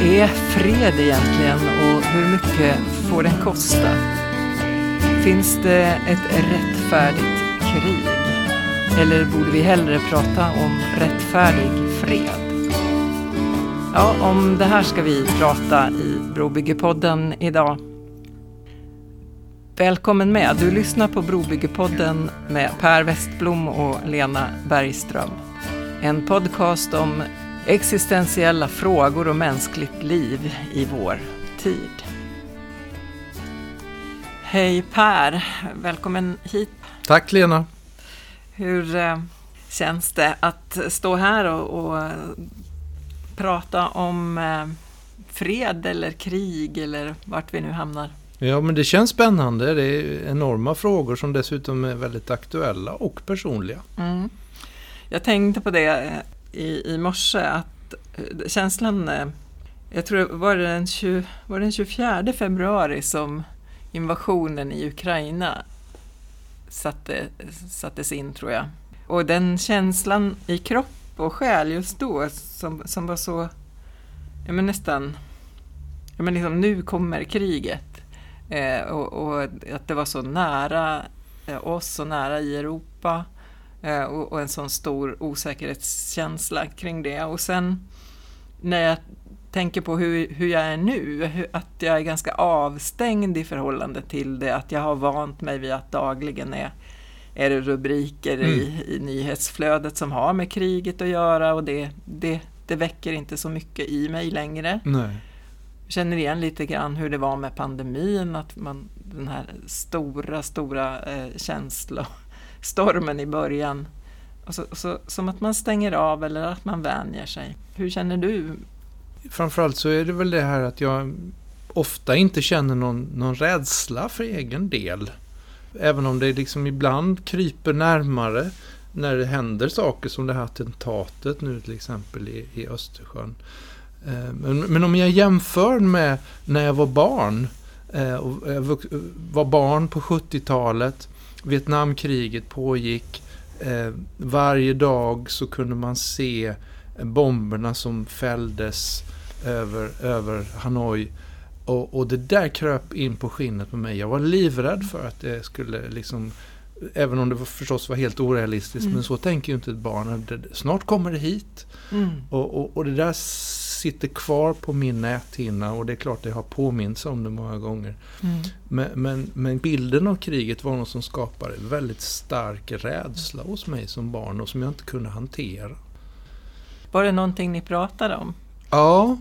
Vad är fred egentligen och hur mycket får den kosta? Finns det ett rättfärdigt krig? Eller borde vi hellre prata om rättfärdig fred? Ja, om det här ska vi prata i Brobyggepodden idag. Välkommen med! Du lyssnar på Brobyggepodden med Per Westblom och Lena Bergström. En podcast om existentiella frågor och mänskligt liv i vår tid. Hej Per, välkommen hit. Tack Lena. Hur eh, känns det att stå här och, och prata om eh, fred eller krig eller vart vi nu hamnar? Ja, men det känns spännande. Det är enorma frågor som dessutom är väldigt aktuella och personliga. Mm. Jag tänkte på det eh, i, i morse att eh, känslan, eh, jag tror var det den, 20, var det den 24 februari som invasionen i Ukraina satte, sattes in tror jag. Och den känslan i kropp och själ just då som, som var så, ja men nästan, ja men liksom nu kommer kriget. Eh, och, och, att det var så nära eh, oss och nära i Europa. Eh, och, och, en sån stor osäkerhetskänsla kring det. Och sen när jag tänker på hur, hur jag är nu, hur, att jag är ganska avstängd i förhållande till det, att jag har vant mig vid att dagligen är, är det rubriker mm. i, i nyhetsflödet som har med kriget att göra och det, det, det väcker inte så mycket i mig längre. Nej. Jag känner igen lite grann hur det var med pandemin, att man, den här stora, stora eh, känslan stormen i början. Och så, och så, som att man stänger av eller att man vänjer sig. Hur känner du? Framförallt så är det väl det här att jag ofta inte känner någon, någon rädsla för egen del. Även om det liksom ibland kryper närmare när det händer saker som det här attentatet nu till exempel i, i Östersjön. Eh, men, men, om jag jämför med när jag var barn, eh, och eh, jag var barn på 70-talet Vietnamkriget pågick. Eh, varje dag så kunde man se bomberna som fälldes över, över Hanoi. Och, och, det där kröp in på skinnet på mig. Jag var livrädd för att det skulle liksom Även om det var, förstås var helt orealistiskt, mm. men så tänker ju inte ett barn. Snart kommer det hit. Mm. Och, och, och, det där sitter kvar på min näthinna och det är klart det har påminns om det många gånger. Mm. Men, men, men, bilden av kriget var något som skapade väldigt stark rädsla hos mig som barn och som jag inte kunde hantera. Var det någonting ni pratade om? Ja,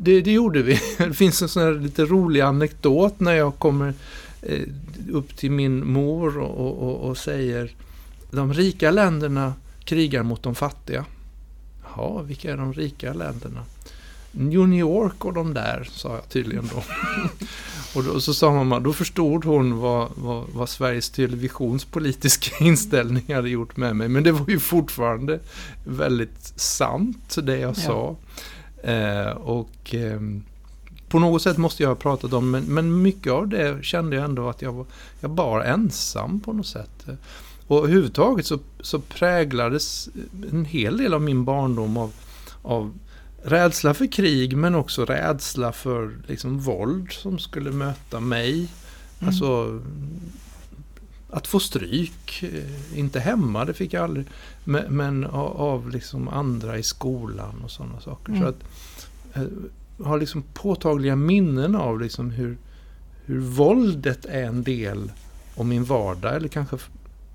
det, det gjorde vi. Det finns en sån här lite rolig anekdot när jag kommer eh, upp till min mor och, och, och säger de rika länderna krigar mot de fattiga. Jaha, vilka är de rika länderna? New York och de där, sa jag tydligen då. och då, så sa mamma, då förstod hon vad, vad, vad, Sveriges Televisions politiska inställning hade gjort med mig. Men det var ju fortfarande väldigt sant det jag ja. sa. Eh, och eh, på något sätt måste jag ha pratat om, men, men mycket av det kände jag ändå att jag var jag bar ensam på något sätt. Och överhuvudtaget så, så präglades en hel del av min barndom av, av rädsla för krig men också rädsla för liksom, våld som skulle möta mig. Mm. Alltså att få stryk, eh, inte hemma, det fick jag aldrig, men, men av, liksom andra i skolan och sådana saker. Mm. Så att, jag eh, har liksom påtagliga minnen av liksom hur, hur våldet är en del av min vardag, eller kanske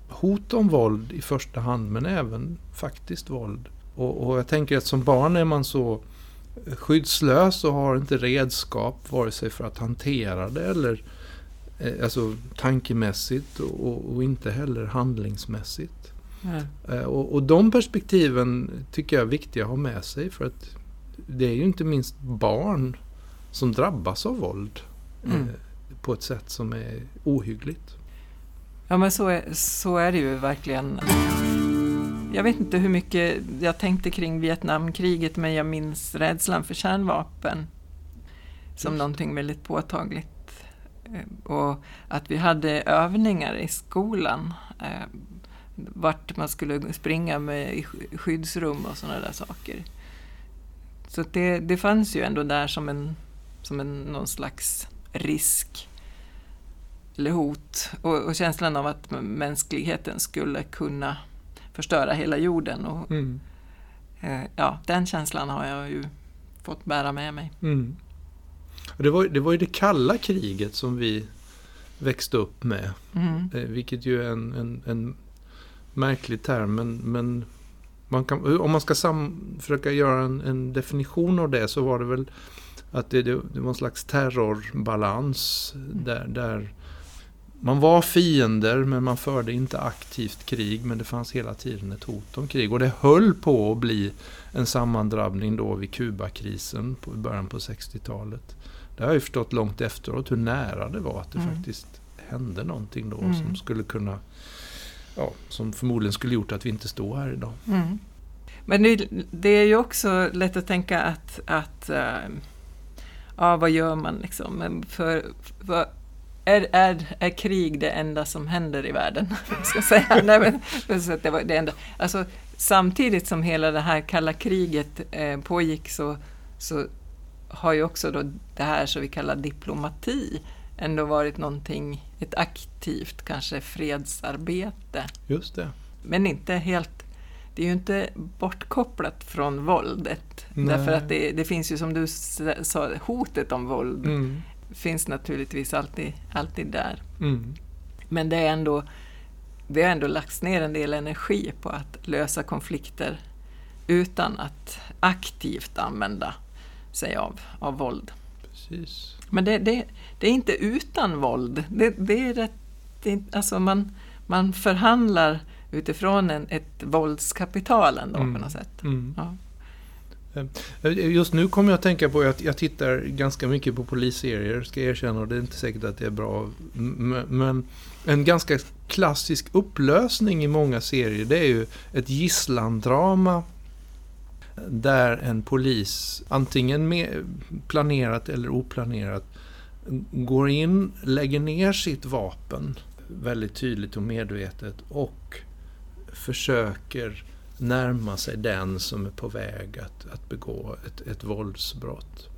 hot om våld i första hand men även faktiskt våld. Och, och, jag tänker att som barn är man så skyddslös och har inte redskap vare sig för att hantera det eller eh, alltså tankemässigt och, och, inte heller handlingsmässigt. Mm. Eh, och, och de perspektiven tycker jag är viktiga att ha med sig för att det är ju inte minst barn som drabbas av våld mm. eh, på ett sätt som är ohyggligt. Ja men så är, så är det ju verkligen. Jag vet inte hur mycket jag tänkte kring Vietnamkriget men jag minns rädslan för kärnvapen som Just. någonting väldigt påtagligt. Eh, och att vi hade övningar i skolan eh, vart man skulle springa med i skyddsrum och sådana där saker. Så det, det fanns ju ändå där som en, som en någon slags risk eller hot och, och känslan av att mänskligheten skulle kunna förstöra hela jorden. Och, Mm. eh, ja, den känslan har jag ju fått bära med mig. Mm. Det, var, det var ju det kalla kriget som vi växte upp med. Mm. Eh, vilket ju är en, en, en märklig term. Men, men man kan, om man ska sam, försöka göra en, en definition av det så var det väl att det, det, det var en slags terrorbalans. Där, där man var fiender men man förde inte aktivt krig men det fanns hela tiden ett hot om krig. Och det höll på att bli en sammandrabbning då vid Kubakrisen på, i början på 60-talet. Det har jag ju förstått långt efteråt hur nära det var att det Mm. faktiskt hände någonting då Mm. som skulle kunna Ja, som förmodligen skulle gjort att vi inte står här idag. Mm. Men det, det är ju också lätt att tänka att, att äh, ja, vad gör man liksom? Men för, för, är, är, är krig det enda som händer i världen? Ska säga. Nej, men, det var det enda. Alltså, samtidigt som hela det här kalla kriget eh, pågick så, så har ju också då det här som vi kallar diplomati ändå varit någonting, ett aktivt kanske fredsarbete. Just det. Men inte helt, det är ju inte bortkopplat från våldet. Nej. Därför att det, det finns ju som du sa, hotet om våld Mm. Finns naturligtvis alltid, alltid där. Mm. Men det är ändå, det har ändå lagts ner en del energi på att lösa konflikter utan att aktivt använda sig av, av våld. Precis. Men det, det, det är inte utan våld. Det, det är rätt, det alltså man, man förhandlar utifrån en, ett våldskapital ändå Mm. på något sätt. Mm. Ja. Eh, just nu kommer jag att tänka på att jag tittar ganska mycket på polisserier, ska jag erkänna. Och det är inte säkert att det är bra. Men en ganska klassisk upplösning i många serier, det är ju ett gisslandrama där en polis, antingen med planerat eller oplanerat, går in, lägger ner sitt vapen väldigt tydligt och medvetet och försöker närma sig den som är på väg att, att begå ett, ett våldsbrott.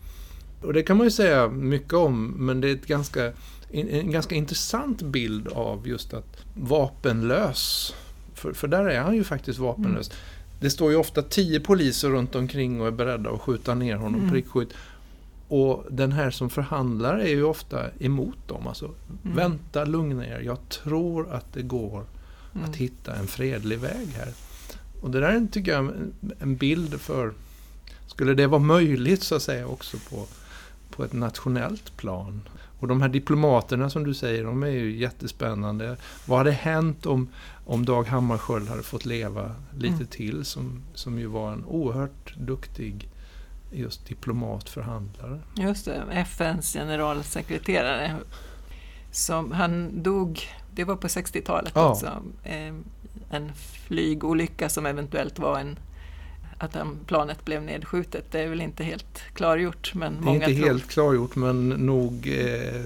Och det kan man ju säga mycket om, men det är ett ganska, en, en ganska intressant bild av just att vapenlös, för, för där är han ju faktiskt vapenlös. Det står ju ofta tio poliser runt omkring och är beredda att skjuta ner honom Mm. prickskytt. Och den här som förhandlar är ju ofta emot dem. Alltså, Mm. vänta, lugna er. Jag tror att det går Mm. att hitta en fredlig väg här. Och det där är, tycker jag en- en bild för, skulle det vara möjligt så att säga också på, på ett nationellt plan. Och de här diplomaterna som du säger, de är ju jättespännande. Vad hade hänt om, om Dag Hammarskjöld hade fått leva lite Mm. till som, som ju var en oerhört duktig just diplomat, förhandlare. Just det, FNs generalsekreterare. Som, han dog, det var på 60-talet Ja. också, eh, en flygolycka som eventuellt var en att planet blev nedskjutet. Det är väl inte helt klargjort, men Det är många inte tror... helt klargjort men nog, eh,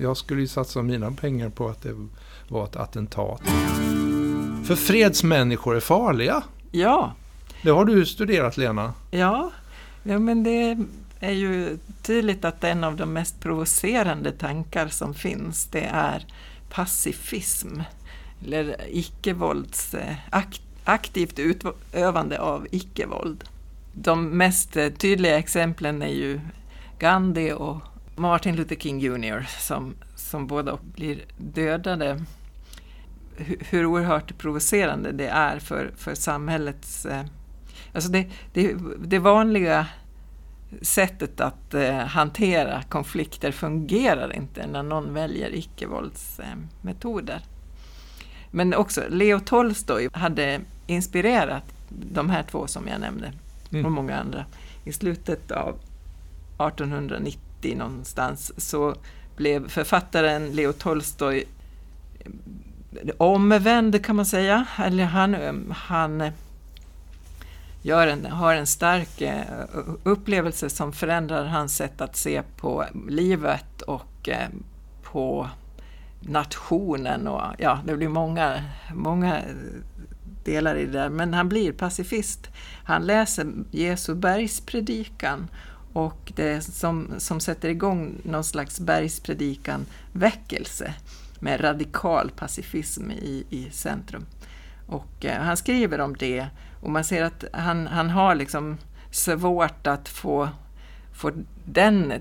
jag skulle ju satsa mina pengar på att det var ett attentat. För fredsmänniskor är farliga. Ja, Det har du studerat Lena. ja, ja, men det är ju tydligt att en av de mest provocerande tankar som finns, det är pacifism. Eller icke-vålds... aktivt utövande av icke-våld. De mest tydliga exemplen är ju Gandhi och Martin Luther King Jr. som, som båda blir dödade. Hur, hur oerhört provocerande det är för, för samhällets... Eh, alltså det, det, det vanliga sättet att eh, hantera konflikter fungerar inte när någon väljer icke-våldsmetoder. Eh, men också Leo Tolstoj hade inspirerat de här två som jag nämnde Mm. och många andra. I slutet av 1890 någonstans så blev författaren Leo Tolstoj omvänd kan man säga. Eller han, eh, han eh, gör en, har en stark eh, upplevelse som förändrar hans sätt att se på livet och på nationen. Och, ja, det blir många, många delar i det där, men han blir pacifist. Han läser Jesu bergspredikan och det som, som sätter igång någon slags bergspredikan väckelse med radikal pacifism i, i centrum. Och eh, han skriver om det och man ser att han, han har liksom svårt att få, få den,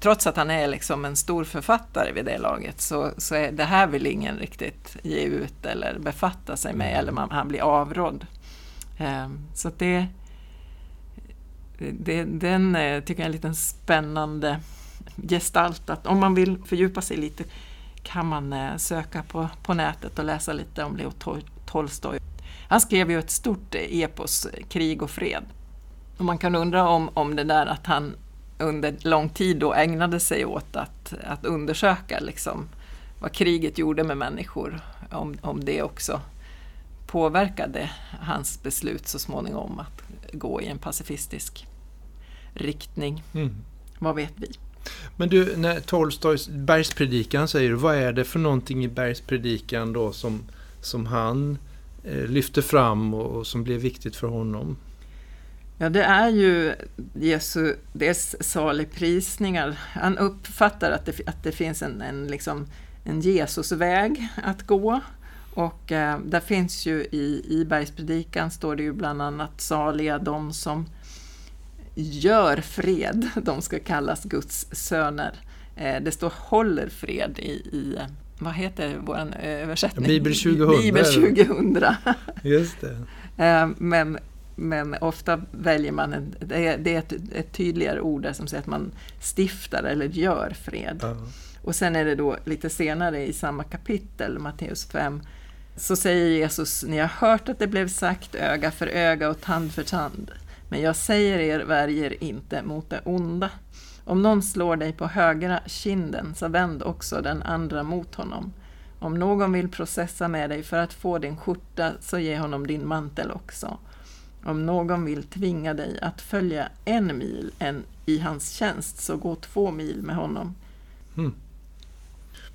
trots att han är liksom en stor författare vid det laget, så, så är det här vill ingen riktigt ge ut eller befatta sig med, eller man, han blir avrådd. Eh, så det, det, den eh, tycker jag är en liten spännande gestalt. Att om man vill fördjupa sig lite kan man eh, söka på, på nätet och läsa lite om Leo Tolstoj. Han skrev ju ett stort epos, Krig och fred. Och man kan undra om, om det där att han under lång tid då ägnade sig åt att, att undersöka liksom, vad kriget gjorde med människor, om, om det också påverkade hans beslut så småningom att gå i en pacifistisk riktning. Mm. Vad vet vi? Men du, när Tolstojs bergspredikan säger vad är det för någonting i bergspredikan då som, som han eh, lyfter fram och, och, som blev viktigt för honom? Ja, det är ju Jesu dels saligprisningar. Han uppfattar att det, att det finns en, en, liksom, en Jesusväg att gå. Och eh, där finns ju i, i bergspredikan står det ju bland annat saliga de som gör fred, de ska kallas Guds söner. Eh, det står håller fred i, i vad heter vår översättning? Bibel 2000. Bibel 2000. Just det. Eh, men, men ofta väljer man, en, det är, ett, ett, tydligare ord där som säger att man stiftar eller gör fred. -huh. Och sen är det då lite senare i samma kapitel, Matteus 5, så säger Jesus, ni har hört att det blev sagt öga för öga och tand för tand. Men jag säger er, värjer inte mot det onda. Om någon slår dig på högra kinden, så vänd också den andra mot honom. Om någon vill processa med dig för att få din skjorta, så ge honom din mantel också. Om någon vill tvinga dig att följa en mil en i hans tjänst, så gå två mil med honom. Mm.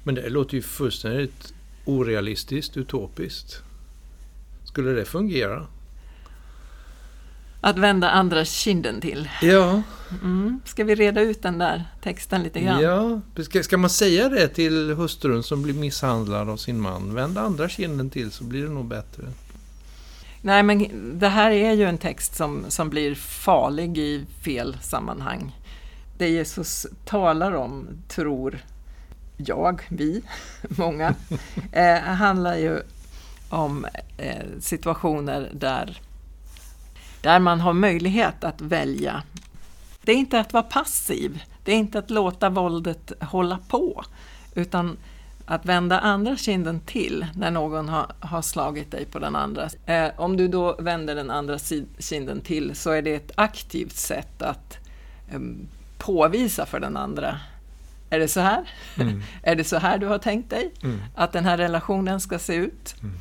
Men det låter ju fullständigt orealistiskt, utopiskt. Skulle det fungera? Att vända andra kinden till. Ja. Mm. Ska vi reda ut den där texten lite grann? Ja, ska, ska man säga det till hustrun som blir misshandlad av sin man? Vända andra kinden till så blir det nog bättre. Nej, men det här är ju en text som, som blir farlig i fel sammanhang. Det Jesus talar om, tror jag, vi, många, eh, handlar ju om eh, situationer där där man har möjlighet att välja. Det är inte att vara passiv, det är inte att låta våldet hålla på, utan att vända andra kinden till när någon har, har slagit dig på den andra. Eh, om du då vänder den andra kinden till så är det ett aktivt sätt att eh, påvisa för den andra är det så här? Mm. är det så här du har tänkt dig mm. att den här relationen ska se ut? Mm.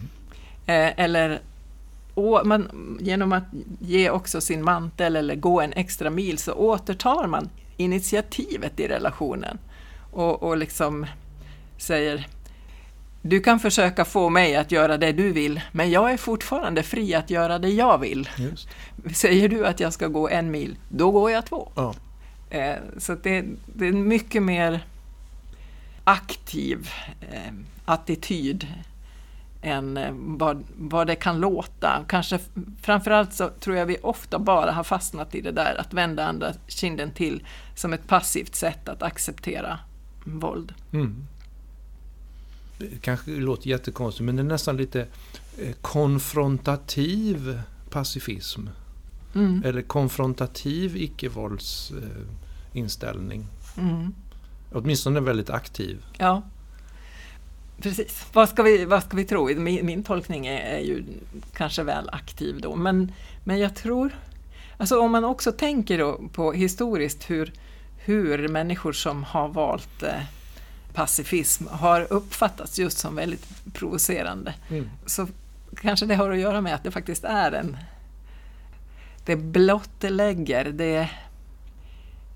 Eh, eller och man, genom att ge också sin mantel eller gå en extra mil så återtar man initiativet i relationen och, och liksom säger du kan försöka få mig att göra det du vill, men jag är fortfarande fri att göra det jag vill. Just. Säger du att jag ska gå en mil, då går jag två. Ja. Eh, så det, det, är en mycket mer aktiv eh, attityd än eh, vad, vad det kan låta. Kanske framförallt så tror jag vi ofta bara har fastnat i det där att vända andra kinden till som ett passivt sätt att acceptera våld. Mm. Kanske låter jättekonstigt men det är nästan lite eh, konfrontativ pacifism. Mm. Eller konfrontativ icke-våldsinställning. Mm. Åtminstone väldigt aktiv. Ja. Precis. Vad ska vi, vad ska vi tro? Min, min tolkning är, är, ju kanske väl aktiv då, men, men jag tror... Alltså om man också tänker på historiskt hur, hur människor som har valt eh, pacifism har uppfattats just som väldigt provocerande, mm. så kanske det har att göra med att det faktiskt är en... Det blottlägger, det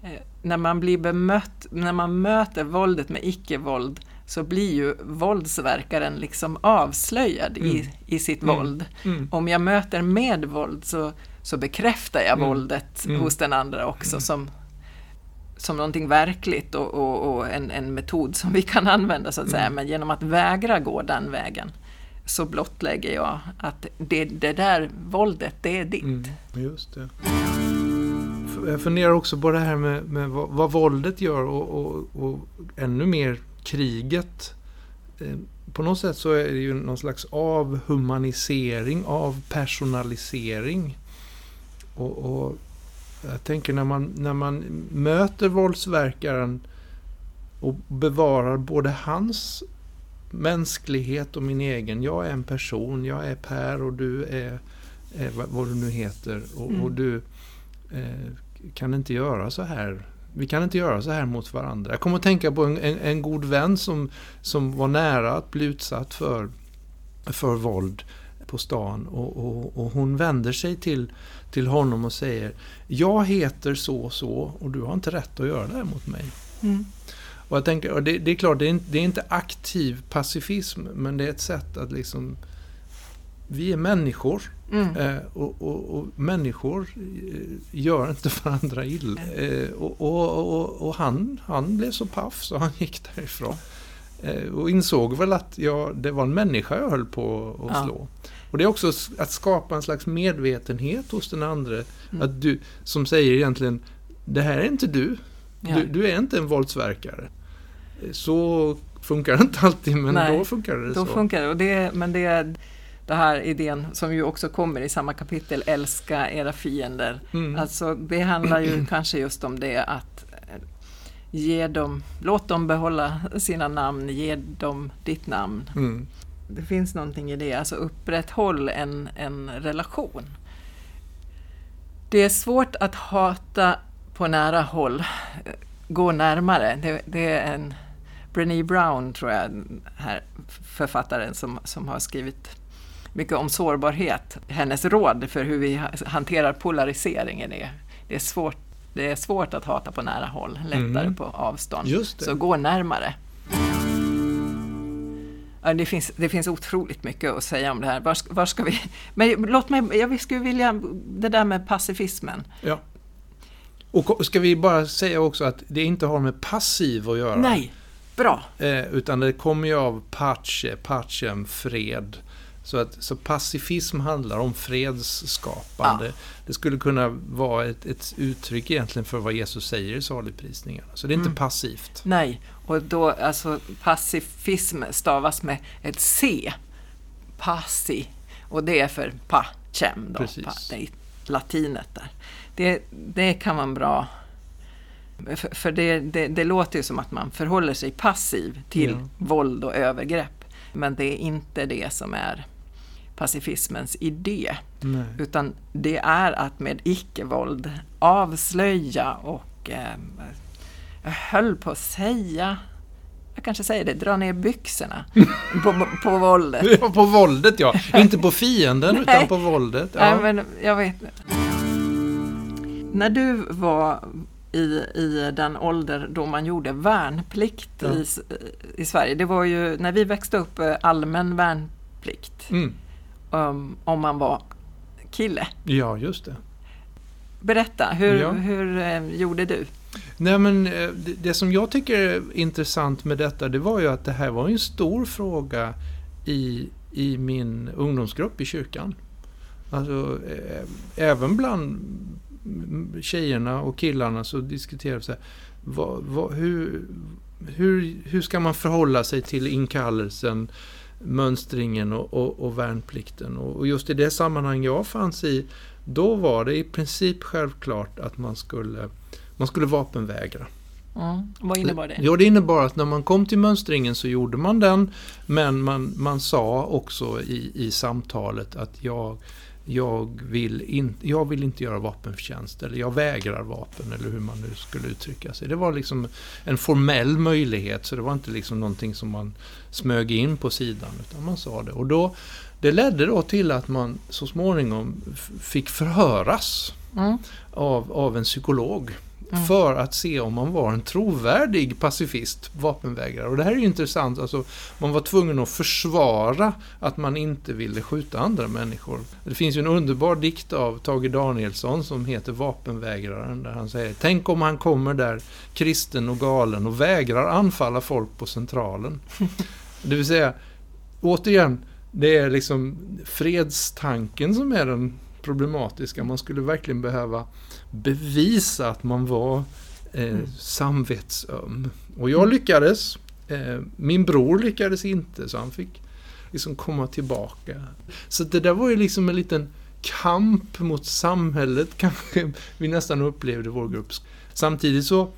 eh, när man blir bemött, när man möter våldet med icke-våld så blir ju våldsverkaren liksom avslöjad Mm. i, i sitt Mm. våld. Mm. Om jag möter med våld så, så bekräftar jag Mm. våldet Mm. hos den andra också som, som någonting verkligt och, och, och en, en metod som vi kan använda så att säga. Mm. Men genom att vägra gå den vägen så blottlägger jag att det, det där våldet, det är ditt. Mm, just det. Jag funderar också på det här med, med vad, vad våldet gör och, och, och ännu mer kriget. Eh, På något sätt så är det ju någon slags avhumanisering, avpersonalisering. Och, och jag tänker när man, när man möter våldsverkaren och bevarar både hans mänsklighet och min egen. Jag är en person, jag är Per och du är vad, vad du nu heter. Och, Mm. och du eh, kan inte göra så här. Vi kan inte göra så här mot varandra. Jag kommer att tänka på en, en, en god vän som, som var nära att bli utsatt för, för våld på stan. Och, och, och hon vänder sig till, till honom och säger Jag heter så och så och du har inte rätt att göra det här mot mig. Mm. Och jag tänker, och det, det är klart, det är, inte, det är inte aktiv pacifism, men det är ett sätt att liksom... Vi är människor Mm. eh, och, och, människor eh, gör inte varandra illa. Eh, och han, han blev så paff så han gick därifrån. Eh, och insåg väl att ja, det var en människa jag höll på att Ja. Och det är också att skapa en slags medvetenhet hos den andra. Mm. Att du, som säger egentligen, det här är inte du. Ja. Du, du är inte en våldsverkare. Så funkar det inte alltid, men Nej, då funkar det Då så. funkar det. Och det men det är det här idén som ju också kommer i samma kapitel, älska era fiender. Mm. Alltså det handlar ju kanske just om det att eh, ge dem, låt dem behålla sina namn, ge dem ditt namn. Mm. Det finns någonting i det, alltså upprätthåll en, en relation. Det är svårt att hata på nära håll, gå närmare. Det, det är en Brené Brown, tror jag, här författaren som, som har skrivit mycket om sårbarhet. Hennes råd för hur vi ha- hanterar polariseringen är, det är svårt det är svårt att hata på nära håll, lättare Mm. på avstånd. Så gå närmare. Ja, det, finns, det finns otroligt mycket att säga om det här. Var, var ska vi... Men låt mig, jag skulle vilja, det där med pacifismen. Ja. Och ska vi bara säga också att det inte har med passiv att göra. Nej, bra. Eh, utan det kommer ju av pace, pacem, fred. Så, att, så pacifism handlar om fredsskapande. Det skulle kunna vara ett, ett uttryck egentligen för vad Jesus säger i saligprisningarna. Så det är inte Mm. passivt. Nej, och då alltså pacifism stavas med ett C. Passi. Och det är för pacem då. Pa, det är latinet där. Det, det kan vara bra. För, för det, det, det låter ju som att man förhåller sig passiv till Ja. våld och övergrepp. Men det är inte det som är pacifismens idé. Nej. Utan det är att med icke-våld avslöja och eh, jag höll på att säga, jag kanske säger det, dra ner byxorna på, på våldet. Ja, på våldet ja. inte på fienden utan på våldet. Ja. Nej, men jag vet När du var i, i den ålder då man gjorde värnplikt Ja. i, i Sverige, det var ju när vi växte upp eh, allmän värnplikt Mm. um, om man var kille. ja, just det. Berätta, hur, Ja. hur eh, gjorde du? Nej, men eh, det, det som jag tycker är intressant med detta, det var ju att det här var en stor fråga i, i min ungdomsgrupp i kyrkan. Alltså, eh, även bland tjejerna och killarna så diskuterades det. Vad, vad, hur, hur, hur ska man förhålla sig till inkallelsen, mönstringen och, och, och värnplikten? Och, och just i det sammanhang jag fanns i, då var det i princip självklart att man skulle man skulle vapenvägra. Mm. Vad innebar det? Ja, det innebar att när man kom till mönstringen så gjorde man den. Men man, man sa också i, i samtalet att jag, jag, vill in, jag vill inte göra vapenförtjänst. Eller jag vägrar vapen. Eller hur man nu skulle uttrycka sig. Det var liksom en formell möjlighet. Så det var inte liksom någonting som man smög in på sidan. Utan man sa det. Och då, det ledde då till att man så småningom fick förhöras Mm. av, av en psykolog Mm. För att se om man var en trovärdig pacifist, vapenvägrare. Och det här är ju intressant. Alltså, man var tvungen att försvara att man inte ville skjuta andra människor. Det finns ju en underbar dikt av Tage Danielsson som heter Vapenvägraren. Där han säger Tänk om han kommer där kristen och galen och vägrar anfalla folk på Centralen. det vill säga, återigen, det är liksom fredstanken som är den problematiska. Man skulle verkligen behöva bevisa att man var eh, mm. samvetsöm. Och jag lyckades. Eh, min bror lyckades inte, så han fick liksom komma tillbaka. Så det där var ju liksom en liten kamp mot samhället kanske vi nästan upplevde vår grupp. Samtidigt så,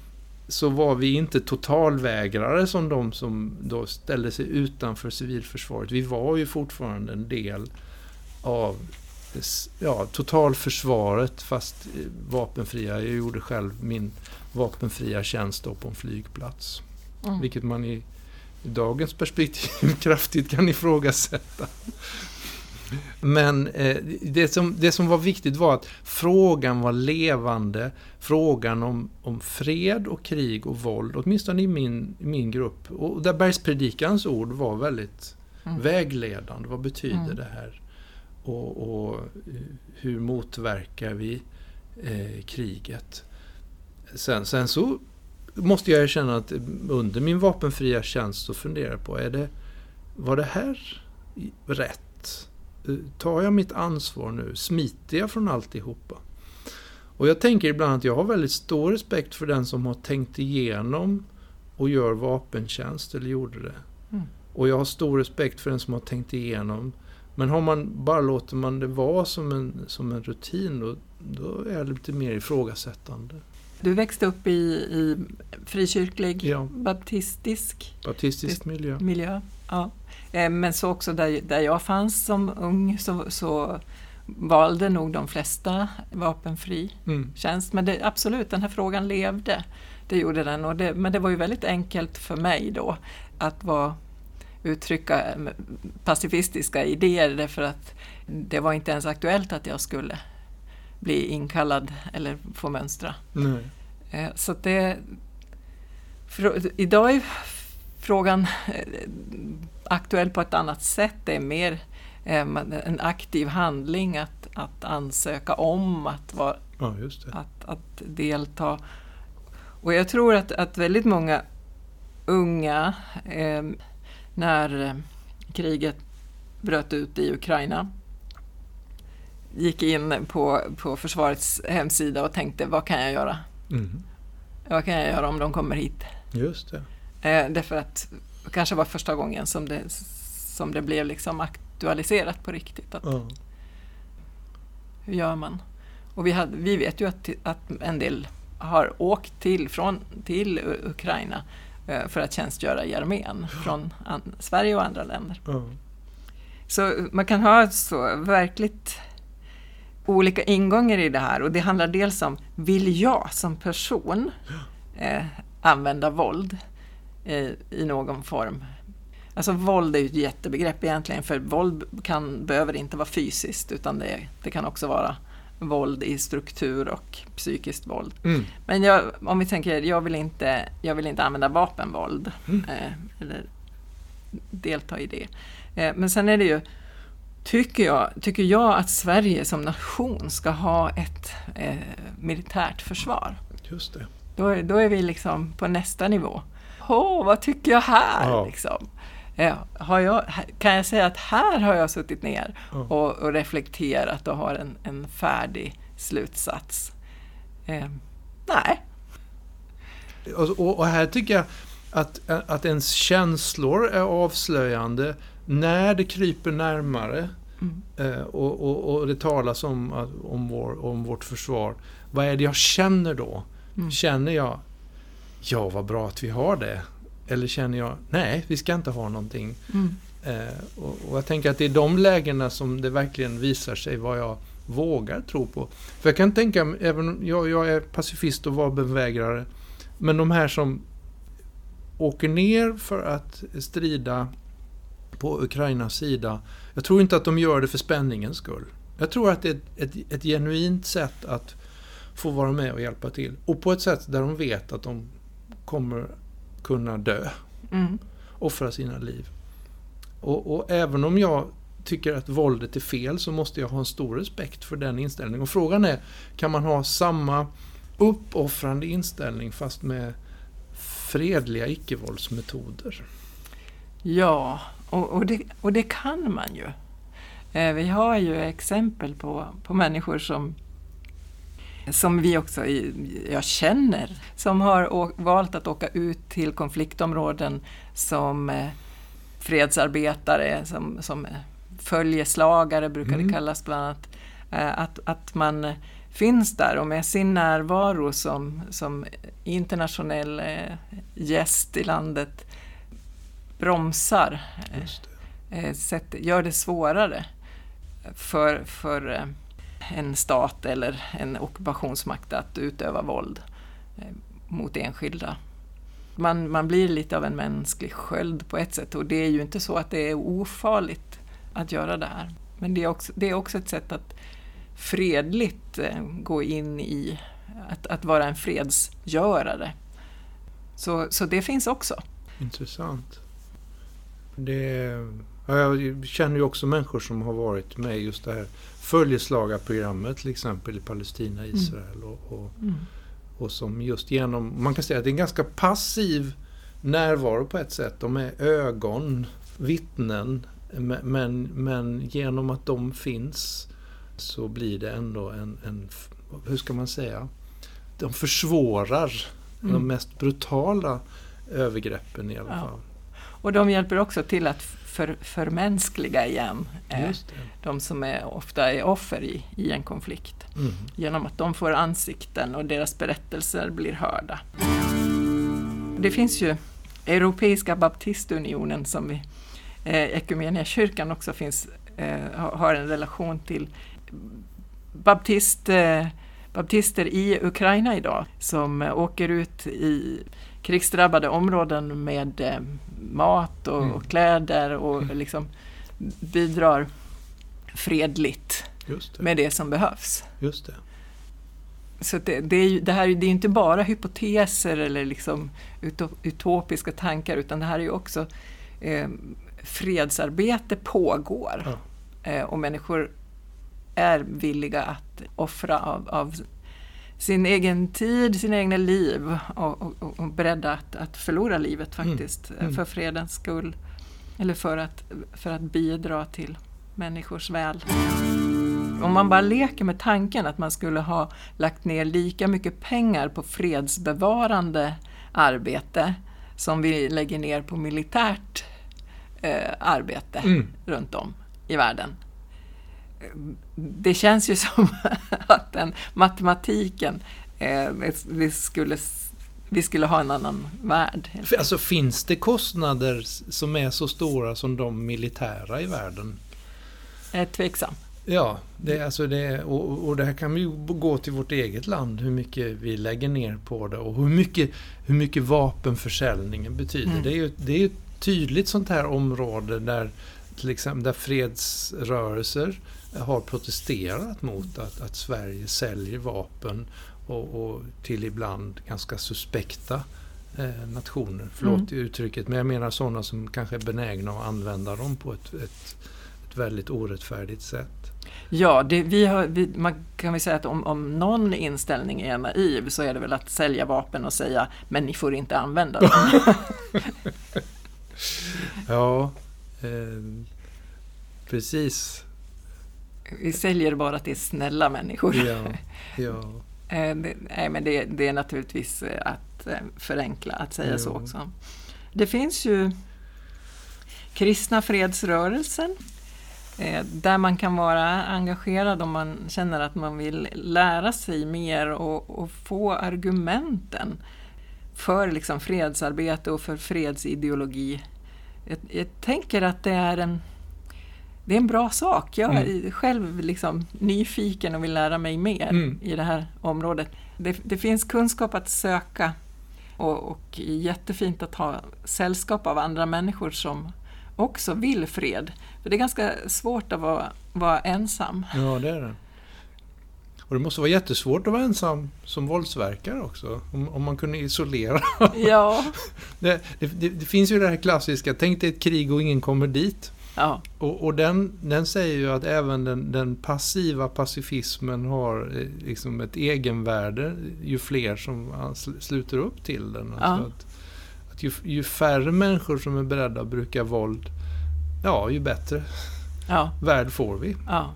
så var vi inte totalvägrare som de som då ställde sig utanför civilförsvaret. Vi var ju fortfarande en del av ja, totalförsvaret fast vapenfria. Jag gjorde själv min vapenfria tjänst på en flygplats. Mm. Vilket man i, i dagens perspektiv kraftigt kan ifrågasätta. Men eh, det, som, det som var viktigt var att frågan var levande. Frågan om, om fred och krig och våld, åtminstone i min, min grupp. Och där Bergspredikans ord var väldigt mm. vägledande. Vad betyder mm. det här? Och, och hur motverkar vi eh, kriget. Sen, sen så måste jag erkänna att under min vapenfria tjänst så funderar jag på, är det, var det här rätt? Tar jag mitt ansvar nu? Smiter jag från alltihopa? Och jag tänker ibland att jag har väldigt stor respekt för den som har tänkt igenom och gör vapentjänst eller gjorde det. Mm. Och jag har stor respekt för den som har tänkt igenom men har man, bara låter man det vara som en, som en rutin då, då är det lite mer ifrågasättande. Du växte upp i, i frikyrklig, ja. baptistisk, baptistisk miljö. miljö ja. Eh, men så också där, där jag fanns som ung så, så valde nog de flesta vapenfri mm. tjänst. Men det, absolut, den här frågan levde. Det gjorde den. Och det, men det var ju väldigt enkelt för mig då att vara uttrycka eh, pacifistiska idéer därför att det var inte ens aktuellt att jag skulle bli inkallad eller få mönstra. Nej. Eh, så det... Idag är frågan eh, aktuell på ett annat sätt. Det är mer en aktiv handling att, att ansöka om att, vara, ja, att, att delta. Och jag tror att, att väldigt många unga eh, när eh, kriget bröt ut i Ukraina gick in på, på försvarets hemsida och tänkte vad kan jag göra? Mm. Vad kan jag göra om de kommer hit? Just det. Eh, därför att det kanske var första gången som det, som det blev liksom aktualiserat på riktigt. Att, mm. Hur gör man? Och vi, hade, vi vet ju att, att en del har åkt till, från, till Ukraina för att tjänstgöra i armén från Sverige och andra länder. Mm. Så man kan ha så verkligt olika ingångar i det här och det handlar dels om, vill jag som person eh, använda våld eh, i någon form? Alltså våld är ju ett jättebegrepp egentligen för våld kan, behöver inte vara fysiskt utan det, det kan också vara våld i struktur och psykiskt våld. Mm. Men jag, om vi tänker, jag vill inte, jag vill inte använda vapenvåld mm. eh, eller delta i det. Eh, men sen är det ju, tycker jag, tycker jag att Sverige som nation ska ha ett eh, militärt försvar. Just det. Då, då är vi liksom på nästa nivå. Åh, vad tycker jag här? Ja. Liksom. Har jag, kan jag säga att här har jag suttit ner och, och reflekterat och har en, en färdig slutsats? Eh, nej. Och, och, här tycker jag att, att ens känslor är avslöjande när det kryper närmare mm. eh, och, och, och, det talas om, om, vår, om vårt försvar. Vad är det jag känner då? Mm. Känner jag, ja vad bra att vi har det. Eller känner jag, nej, vi ska inte ha någonting. Mm. Eh, och, och, jag tänker att det är de lägena som det verkligen visar sig vad jag vågar tro på. För jag kan tänka även jag, jag är pacifist och vapenvägrare, men de här som åker ner för att strida på Ukrainas sida, jag tror inte att de gör det för spänningens skull. Jag tror att det är ett, ett, ett genuint sätt att få vara med och hjälpa till. Och på ett sätt där de vet att de kommer kunna dö. Mm. Offra sina liv. Och, och även om jag tycker att våldet är fel så måste jag ha en stor respekt för den inställningen. Och frågan är, kan man ha samma uppoffrande inställning fast med fredliga icke-våldsmetoder? Ja, och, och, det, och det kan man ju. Eh, vi har ju exempel på, på människor som som vi också jag känner, som har valt att åka ut till konfliktområden som eh, fredsarbetare, som, som följeslagare brukar det Mm. kallas bland annat. Eh, att, att man finns där och med sin närvaro som, som internationell eh, gäst i landet bromsar, eh, det. eh, gör det svårare för, för eh, en stat eller en ockupationsmakt att utöva våld eh, mot enskilda. Man, man blir lite av en mänsklig sköld på ett sätt och det är ju inte så att det är ofarligt att göra det här. Men det är också, det är också ett sätt att fredligt eh, gå in i att, att vara en fredsgörare. Så, så det finns också. Intressant. Det, jag känner ju också människor som har varit med i just det här följeslagarprogrammet till exempel i Palestina, Israel och, och, och som just genom, man kan säga att det är en ganska passiv närvaro på ett sätt. De är ögon, vittnen, men, men, men genom att de finns så blir det ändå en, en hur ska man säga, de försvårar Mm. de mest brutala övergreppen i alla Ja. fall. Och de hjälper också till att för, förmänskliga igen eh, de som är, ofta är offer i, i en konflikt. Mm. Genom att de får ansikten och deras berättelser blir hörda. Det finns ju Europeiska baptistunionen som vi, eh, Equmeniakyrkan också finns, eh, har har en relation till. Baptist, eh, baptister i Ukraina idag som eh, åker ut i krigsdrabbade områden med eh, mat och, Mm. och kläder och Mm. liksom bidrar fredligt det. med det som behövs. Just det. Så det, det, är ju, det här är det är inte bara hypoteser eller liksom uto- utopiska tankar utan det här är ju också eh, fredsarbete pågår Ja. eh, och människor är villiga att offra av, av sin egen tid, sina egna liv och, och, och beredda att, att förlora livet faktiskt eh, Mm. för fredens skull. Eller för att, för att bidra till människors väl. Om man bara leker med tanken att man skulle ha lagt ner lika mycket pengar på fredsbevarande arbete som vi lägger ner på militärt eh, arbete Mm. runt om i världen. Det känns ju som att den matematiken, eh, vi, skulle, vi skulle ha en annan värld. Alltså finns det kostnader som är så stora som de militära i världen? Jag är tveksam. Ja, det, alltså det, och, och det här kan vi ju gå till vårt eget land, hur mycket vi lägger ner på det och hur mycket, hur mycket vapenförsäljningen betyder. Mm. Det är ju det är ju ett tydligt sånt här område där till exempel där fredsrörelser har protesterat mot att, att Sverige säljer vapen och, och till ibland ganska suspekta eh, nationer. Förlåt Mm. uttrycket, men jag menar sådana som kanske är benägna att använda dem på ett, ett, ett väldigt orättfärdigt sätt. Ja, det, vi har, vi, man kan väl säga att om, om någon inställning är naiv så är det väl att sälja vapen och säga men ni får inte använda dem. Ja, eh, precis. Vi säljer bara till snälla människor. Ja, ja. Eh, det, nej, men det, det är naturligtvis eh, att eh, förenkla att säga så Jo. också. Det finns ju kristna fredsrörelsen där man kan vara engagerad om man känner att man vill lära sig mer och, och få argumenten för liksom fredsarbete och för fredsideologi. Jag, jag tänker att det är en det är en bra sak. Jag är Mm. själv liksom nyfiken och vill lära mig mer Mm. i det här området. Det, det finns kunskap att söka och, och jättefint att ha sällskap av andra människor som också vill fred. För det är ganska svårt att vara, vara ensam. ja, det är det. Och det måste vara jättesvårt att vara ensam som våldsverkare också. Om, om man kunde isolera. Ja. det, det, det, finns ju det här klassiska, tänk dig ett krig och ingen kommer dit. Ja. Och, och den, den säger ju att även den, den passiva pacifismen har eh, liksom ett egenvärde ju fler som ansl- sluter upp till den. Alltså Ja. att, att ju, ju färre människor som är beredda att bruka våld, ja, ju bättre ja. värld får vi. Ja.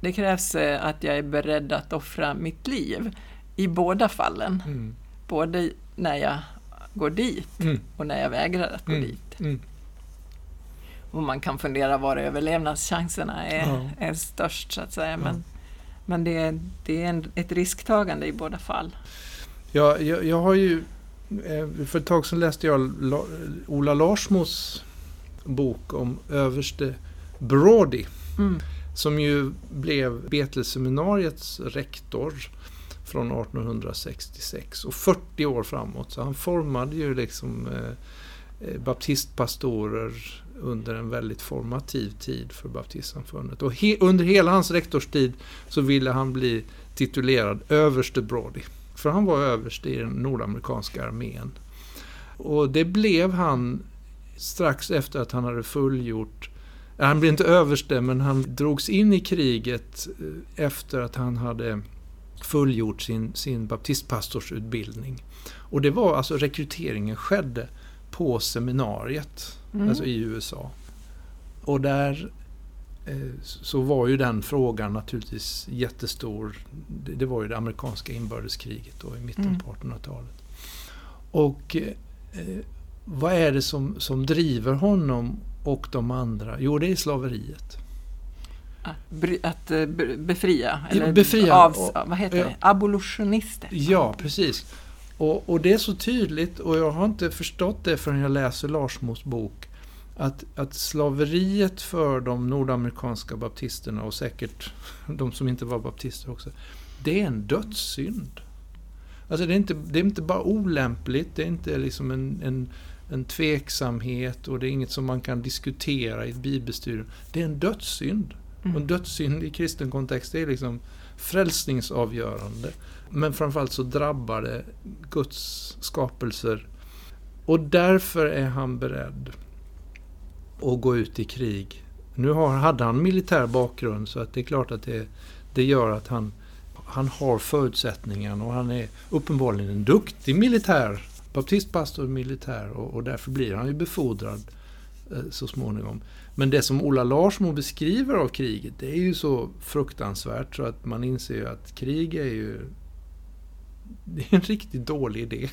Det krävs eh, att jag är beredd att offra mitt liv i båda fallen. Mm. Både när jag går dit Mm. och när jag vägrar att gå Mm. dit. Mm. Och man kan fundera var överlevnadschanserna är, Ja. är störst så att säga. Men, men det, är- det är en, ett risktagande i båda fall. Ja, jag, jag har ju... eh, För ett tag sedan läste jag La, Ola Larsmos bok om överste Brody. Mm. Som ju blev Betelseminariets rektor från 1866 och 40 år framåt. Så han formade ju liksom eh, eh, baptistpastorer under en väldigt formativ tid för baptistsamfundet. Och he, under hela hans rektorstid så ville han bli titulerad överste Brody. För han var överste i den nordamerikanska armén. Och det blev han strax efter att han hade fullgjort eh, han blev inte överste, men han drogs in i kriget eh, efter att han hade fullgjort sin, sin baptistpastorsutbildning. Och det var alltså rekryteringen skedde på seminariet, Mm. alltså i USA. Och där eh, så var ju den frågan naturligtvis jättestor. Det, var ju det amerikanska inbördeskriget då i mitten Mm. på 1800-talet. Och eh, vad är det som, som driver honom och de andra? Jo, det är slaveriet. Att, att eh, be- befria, eller befria, Av, vad heter det? Abolitionister. Ja, precis. Och, och det är så tydligt, och jag har inte förstått det förrän jag läser Larsmos bok, att, att slaveriet för de nordamerikanska baptisterna, och säkert de som inte var baptister också, det är en dödssynd. Alltså det är inte, det är inte bara olämpligt, det är inte liksom en, en, en tveksamhet och det är inget som man kan diskutera i ett bibelstudium. Det är en dödssynd. Och en Mm. dödssynd i kristen kontext, är liksom frälsningsavgörande. Men framförallt så drabbar det Guds skapelser. Och därför är han beredd att gå ut i krig. Nu har, hade han militär bakgrund så att det är klart att det, det gör att han, han har förutsättningarna och han är uppenbarligen en duktig militär. Baptistpastor militär och, och därför blir han ju befordrad eh, så småningom. Men det som Ola Larsmo beskriver av kriget, det är ju så fruktansvärt så att man inser ju att krig är ju det är en riktigt dålig idé.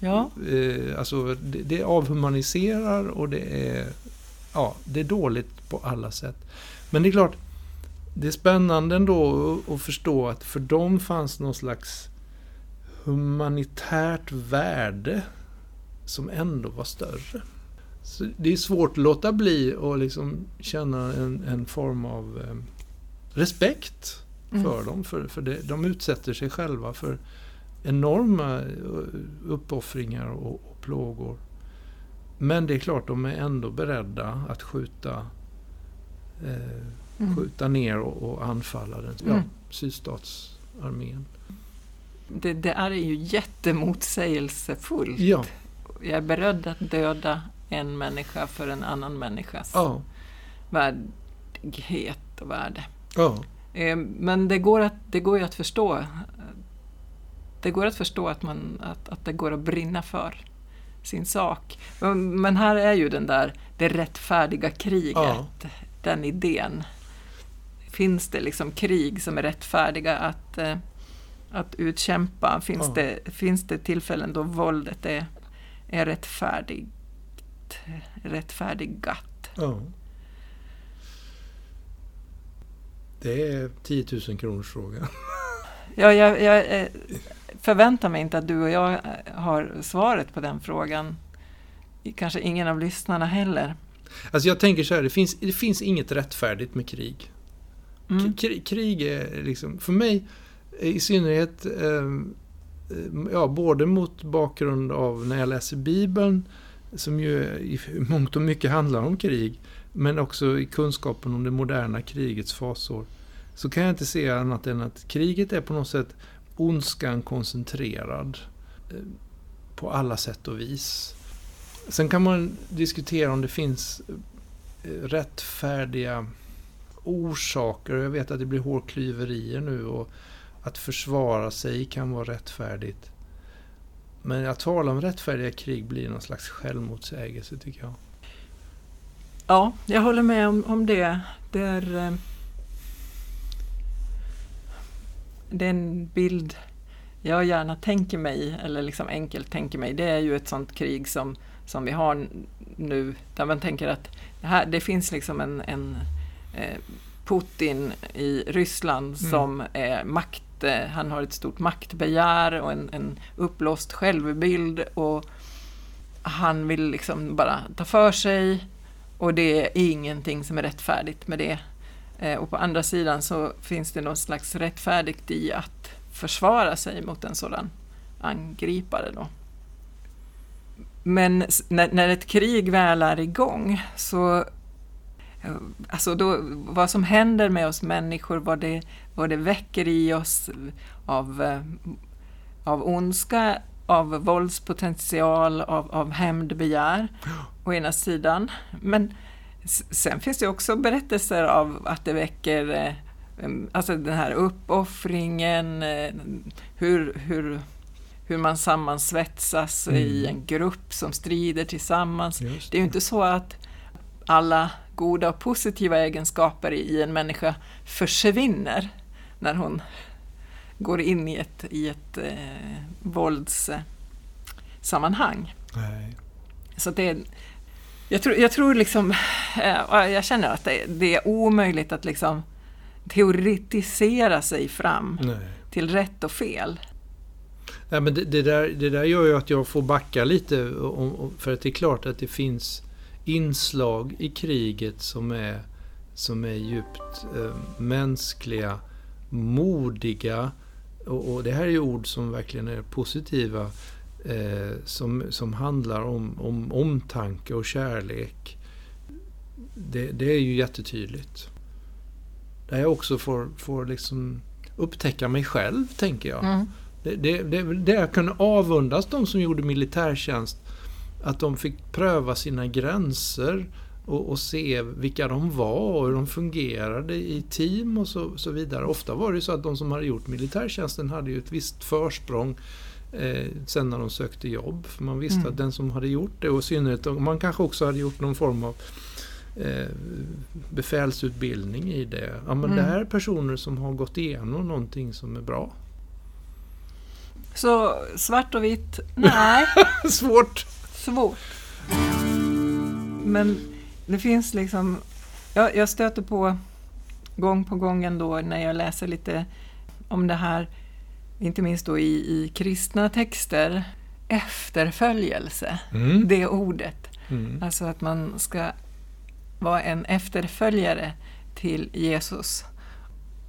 Ja, Eh, alltså det, det avhumaniserar och det är, ja, det är dåligt på alla sätt. Men det är klart, det är spännande ändå att- förstå att för dem fanns någon slags humanitärt värde som ändå var större. Så det är svårt att låta bli och liksom känna en, en form av eh, respekt Mm. för dem. För, för det, de utsätter sig själva för enorma eh, uppoffringar och, och plågor. Men det är klart, de är ändå beredda att skjuta, eh, Mm. skjuta ner och, och anfalla den ja, Mm. sydstatsarmén. det, det är ju jättemotsägelsefullt. Ja, Jag är beredd att döda en människa för en annan människas ja, värdighet och värde. ja, Eh, Men det går, att, det går ju att förstå. Det går att förstå att, man, att, att det går att brinna för sin sak. Men- Men här är ju den där, det rättfärdiga kriget, Ja. den idén. Finns det liksom krig som är rättfärdiga att, eh, att utkämpa? Finns, Ja. det, finns det tillfällen då våldet är, är rättfärdigt, rättfärdigat? ja. Det är 10 000 kronors fråga. Ja, jag, jag eh, förväntar mig inte att du och jag eh, har svaret på den frågan. Kanske ingen av lyssnarna heller. Alltså jag tänker så här, det finns, det finns inget rättfärdigt med krig. Mm. Krig, krig är liksom, för mig eh, i synnerhet, eh, eh, ja, både mot bakgrund av när jag läser Bibeln, som ju i mångt och mycket handlar om krig, men också i kunskapen om det moderna krigets fasor. så kan jag inte se annat än att kriget är på något sätt ondskan koncentrerad eh, på alla sätt och vis. Sen kan man diskutera om det finns eh, rättfärdiga orsaker. Jag vet att det blir hårklyverier nu och att försvara sig kan vara rättfärdigt. Men att tala om rättfärdiga krig blir någon slags självmotsägelse tycker jag. Ja, jag håller med om, om det. Det är, eh, eh, det är en bild jag gärna tänker mig, eller liksom enkelt tänker mig, det är ju ett sånt krig som, som vi har nu, där man tänker att det, här, det finns liksom en, en eh, Putin i Ryssland mm. som är makt, eh, han har ett stort maktbegär och en, en uppblåst självbild och han vill liksom bara ta för sig och det är ingenting som är rättfärdigt med det. Eh, och på andra sidan så finns det något slags rättfärdigt i att försvara sig mot en sådan angripare. Då. Men när, när ett krig väl är igång så eh, Alltså då, vad som händer med oss människor, vad det, vad det väcker i oss av, eh, av ondska, av våldspotential, av, av hämndbegär å ena sidan. Men sen finns det också berättelser av att det väcker eh, alltså den här uppoffringen, eh, hur, hur, hur man sammansvetsas mm. i en grupp som strider tillsammans. Det. det är ju inte så att alla goda och positiva egenskaper i en människa försvinner när hon går in i ett, i ett eh, våldssammanhang. Nej. Så det, jag tror, jag tror liksom, eh, jag känner att det, det, är omöjligt att liksom teoretisera sig fram Nej. till rätt och fel. Nej, men det, det, där, det där gör ju att jag får backa lite, för att det är klart att det finns inslag i kriget som är, som är djupt eh, mänskliga, modiga, och, och, det här är ju ord som verkligen är positiva, eh, som, som handlar om, om omtanke och kärlek. Det, det är ju jättetydligt. Där jag också får, får liksom upptäcka mig själv, tänker jag. Mm. Det, det, det, det jag kunde avundas de som gjorde militärtjänst att de fick pröva sina gränser och, och, se vilka de var och hur de fungerade i team och så, så, vidare. Ofta var det så att de som hade gjort militärtjänsten hade ju ett visst försprång eh, sen när de sökte jobb. För man visste mm. att den som hade gjort det, och i synnerhet om man kanske också hade gjort någon form av eh, befälsutbildning i det. Ja, men mm. det här är personer som har gått igenom någonting som är bra. Så svart och vitt? Nej. Svårt svårt. Men det finns liksom, jag, jag stöter på gång på gång ändå när jag läser lite om det här, inte minst då i, i kristna texter, efterföljelse, mm. det ordet. Mm. Alltså att man ska vara en efterföljare till Jesus.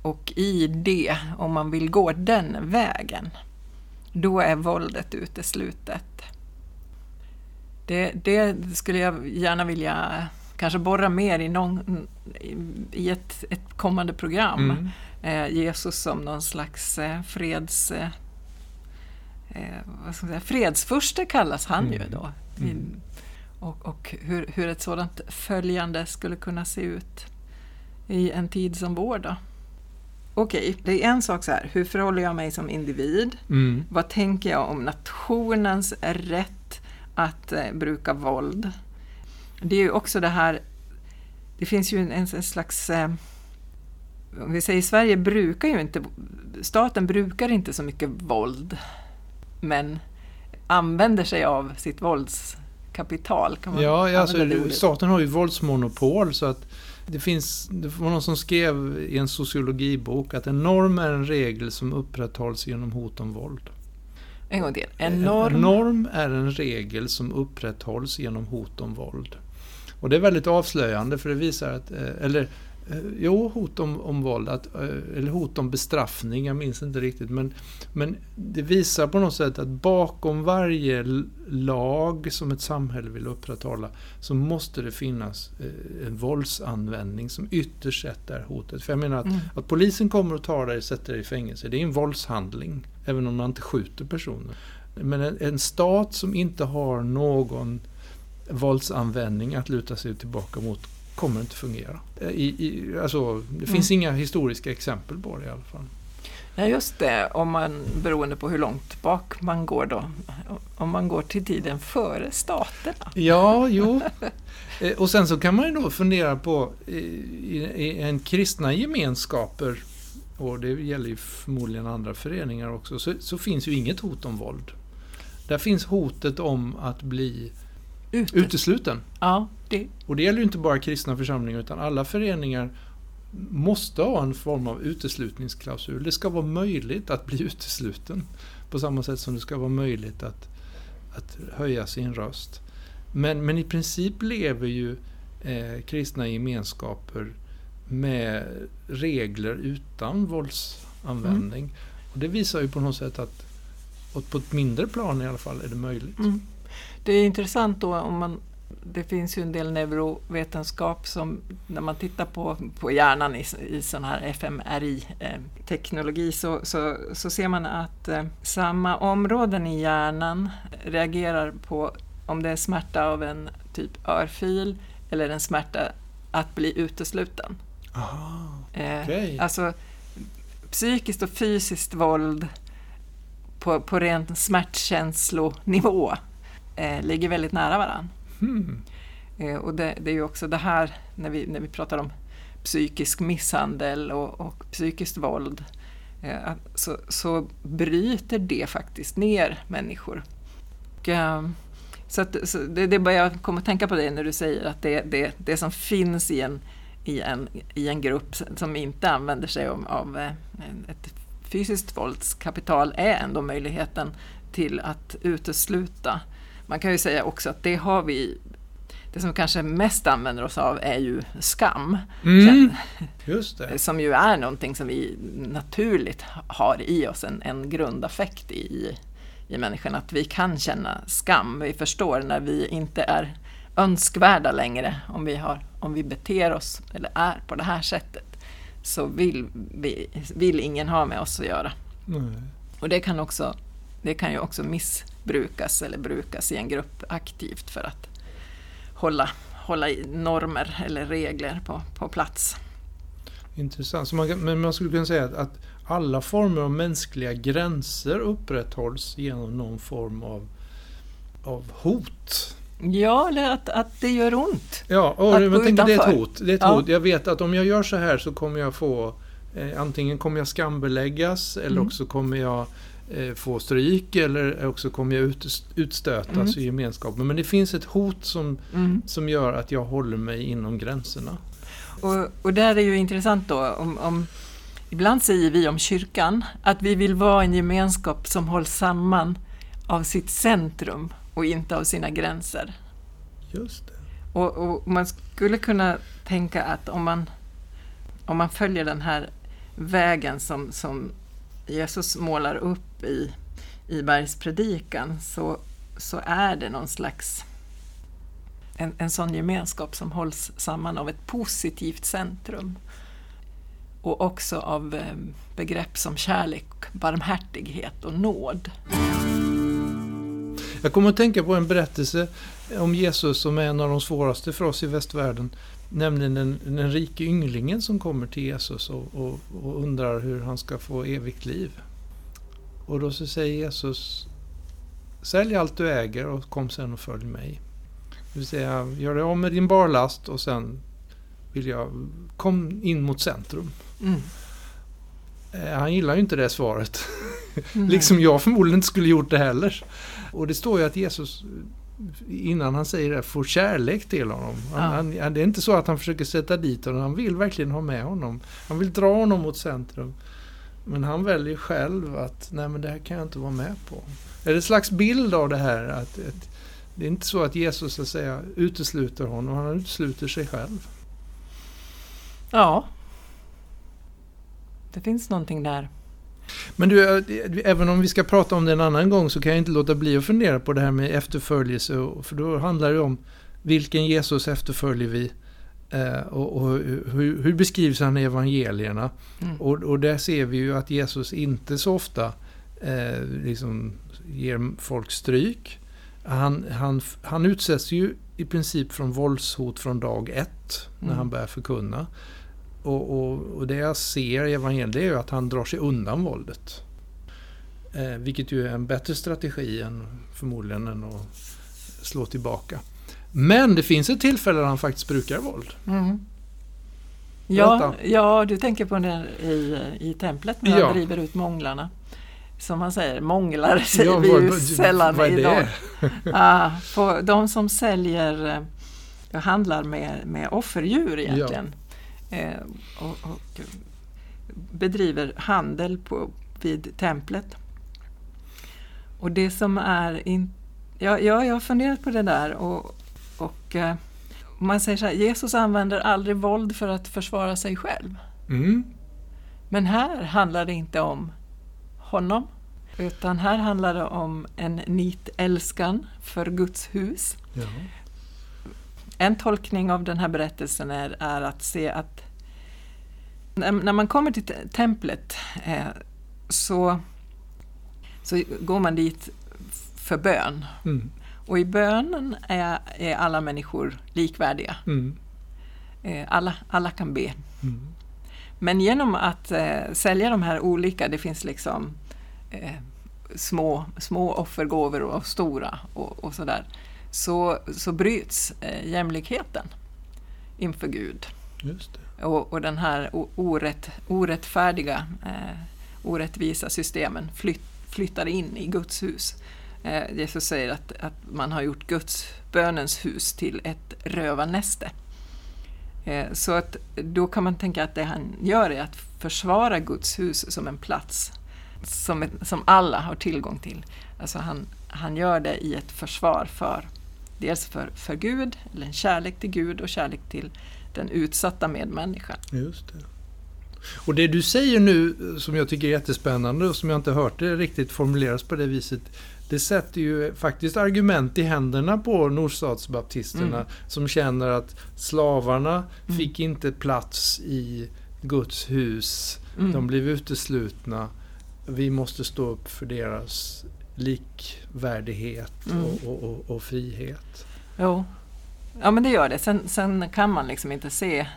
Och i det, om man vill gå den vägen, då är våldet uteslutet. Det, det skulle jag gärna vilja kanske borra mer i, någon, i ett, ett kommande program. Mm. Eh, Jesus som någon slags eh, freds... Eh, vad ska man säga, fredsfurste kallas han mm. ju då. Mm. Och, och hur, hur, ett sådant följande skulle kunna se ut i en tid som vår. Då. Okej, det är en sak så här, hur förhåller jag mig som individ? Mm. Vad tänker jag om nationens rätt att eh, bruka våld. Det är ju också det här, det finns ju en, en slags eh, om vi säger Sverige brukar ju inte, staten brukar inte så mycket våld, men använder sig av sitt våldskapital. Kan man ja, alltså, staten har ju våldsmonopol så att det finns, det var någon som skrev i en sociologibok att en norm är en regel som upprätthålls genom hot om våld. En gång till. En norm. En norm är en regel som upprätthålls genom hot om våld. Och det är väldigt avslöjande för det visar att, eh, eller Eh, jo, hot om, om våld, att, eh, eller hot om bestraffning, jag minns inte riktigt. Men, men det visar på något sätt att bakom varje lag som ett samhälle vill upprätthålla så måste det finnas eh, en våldsanvändning som ytterst sett är hotet. För jag menar att, mm. att polisen kommer och tar dig och sätter dig i fängelse, det är en våldshandling. Även om man inte skjuter personer. Men en, en stat som inte har någon våldsanvändning att luta sig tillbaka mot kommer inte fungera. Eh, I, i, alltså, det finns mm. inga historiska exempel på det i alla fall. Ja, just det, om man, beroende på hur långt bak man går då. Om man går till tiden före staterna. Ja, jo. Eh, och sen så kan man ju då fundera på i, i en kristna gemenskaper, och det gäller ju förmodligen andra föreningar också, så, så finns ju inget hot om våld. Där finns hotet om att bli Ute. utesluten. Ja, det. Och det gäller ju inte bara kristna församlingar utan alla föreningar måste ha en form av uteslutningsklausul. Det ska vara möjligt att bli utesluten på samma sätt som det ska vara möjligt att, att höja sin röst. Men, men i princip lever ju eh, kristna gemenskaper med regler utan våldsanvändning. Mm. Och det visar ju på något sätt att på ett mindre plan i alla fall är det möjligt. Mm. Det är intressant då om man det finns ju en del neurovetenskap som när man tittar på, på hjärnan i, i sån här fMRI-teknologi så, så, så ser man att eh, samma områden i hjärnan reagerar på om det är smärta av en typ örfil eller en smärta att bli utesluten. Aha, okay. eh, alltså psykiskt och fysiskt våld på, på ren smärtkänslonivå eh, ligger väldigt nära varandra. Mm. Eh, och det, det, är ju också det här när vi, när vi pratar om psykisk misshandel och, och psykiskt våld eh, så, så bryter det faktiskt ner människor. Och, eh, så, att, så det, det bara jag kommer att tänka på det när du säger att det, det, det som finns i en, i, en, i en grupp som inte använder sig av, av eh, ett fysiskt våldskapital är ändå möjligheten till att utesluta man kan ju säga också att det har vi det som vi kanske mest använder oss av är ju skam. Mm, som ju är någonting som vi naturligt har i oss, en, en grundaffekt i, i människan. Att vi kan känna skam. Vi förstår när vi inte är önskvärda längre. Om vi, har, om vi beter oss eller är på det här sättet så vill, vi, vill ingen ha med oss att göra. Nej. Och det kan, också, det kan ju också miss brukas eller brukas i en grupp aktivt för att hålla, hålla normer eller regler på, på plats. Intressant. Så man, men man skulle kunna säga att, att alla former av mänskliga gränser upprätthålls genom någon form av, av hot. Ja, eller att, att det gör ont. Ja, och jag tänker det är ett hot. Det är ett ja. hot. Jag vet att om jag gör så här så kommer jag få eh, Antingen kommer jag skambeläggas eller mm. också kommer jag Eh, få stryk eller också kommer jag ut, utstötas mm. i gemenskapen. Men det finns ett hot som, mm. som gör att jag håller mig inom gränserna. Och, och där är ju intressant då, om, om, ibland säger vi om kyrkan att vi vill vara en gemenskap som hålls samman av sitt centrum och inte av sina gränser. Just det. Och, och man skulle kunna tänka att om man, om man följer den här vägen som, som Jesus målar upp i, i bergspredikan så, så är det någon slags en, en sån gemenskap som hålls samman av ett positivt centrum. Och också av eh, begrepp som kärlek, barmhärtighet och nåd. Jag kommer att tänka på en berättelse om Jesus som är en av de svåraste för oss i västvärlden. Nämligen den, den rike ynglingen som kommer till Jesus och, och, och, undrar hur han ska få evigt liv. Och då så säger Jesus Sälj allt du äger och kom sen och följ mig. Det vill säga, gör dig av med din barlast och sen vill jag, kom in mot centrum. Mm. Eh, han gillar ju inte det svaret. liksom jag förmodligen inte skulle gjort det heller. Och det står ju att Jesus innan han säger det, får kärlek till honom. Han, ja. han, det är inte så att han försöker sätta dit honom, han vill verkligen ha med honom. Han vill dra honom mot centrum. Men han väljer själv att, nej men det här kan jag inte vara med på. Är det en slags bild av det här? Att, att det är inte så att Jesus så att säga, utesluter honom, han utesluter sig själv. Ja. Det finns någonting där. Men du, eh, även om vi ska prata om det en annan gång så kan jag inte låta bli att fundera på det här med efterföljelse. För då handlar det om vilken Jesus efterföljer vi? Eh, och, och hur, hur beskrivs han i evangelierna? Mm. Och, och där ser vi ju att Jesus inte så ofta eh, liksom ger folk stryk. Han, han, han utsätts ju i princip från våldshot från dag ett när Mm. han börjar förkunna. Och, och, och det jag ser i evangeliet är ju att han drar sig undan våldet. Eh, vilket ju är en bättre strategi än förmodligen än att slå tillbaka. Men det finns ett tillfälle där han faktiskt brukar våld. Mm. Ja, ja, du tänker på det i, i templet när Ja. han driver ut månglarna. Som man säger, månglare säger Ja, vi ju vad- sällan vad idag. Ah, på de som säljer eh, handlar med, med offerdjur egentligen. Eh, och, och bedriver handel på, vid templet. Och det som är... In, ja, ja, jag har funderat på det där och, och eh, man säger så här, Jesus använder aldrig våld för att försvara sig själv. Mm. Men här handlar det inte om honom, utan här handlar det om en nitälskan för Guds hus. Ja. En tolkning av den här berättelsen är, är att se att när, man kommer till te- templet eh, så, så går man dit för bön. Mm. Och i bönen är, är alla människor likvärdiga. Mm. Eh, alla, alla kan be. Mm. Men genom att eh, sälja de här olika, det finns liksom eh, små, små offergåvor och stora och, och sådär, så, så bryts eh, jämlikheten inför Gud. Och, och den här orätt, orättfärdiga, eh, orättvisa systemen flytt, flyttar in i Guds hus. Eh, Jesus säger att, att man har gjort Guds bönens hus till ett rövarnäste. Eh, så att då kan man tänka att det han gör är att försvara Guds hus som en plats som, som alla har tillgång till. Alltså han, han gör det i ett försvar för dels för, för Gud, eller en kärlek till Gud och kärlek till den utsatta medmänniskan. Just det. Och det du säger nu som jag tycker är jättespännande och som jag inte hört det riktigt formuleras på det viset. Det sätter ju faktiskt argument i händerna på nordstatsbaptisterna Mm. som känner att slavarna Mm. fick inte plats i Guds hus. Mm. De blev uteslutna. Vi måste stå upp för deras likvärdighet Mm. och, och, och, och frihet. Jo. Ja men det gör det. Sen, sen kan man liksom inte se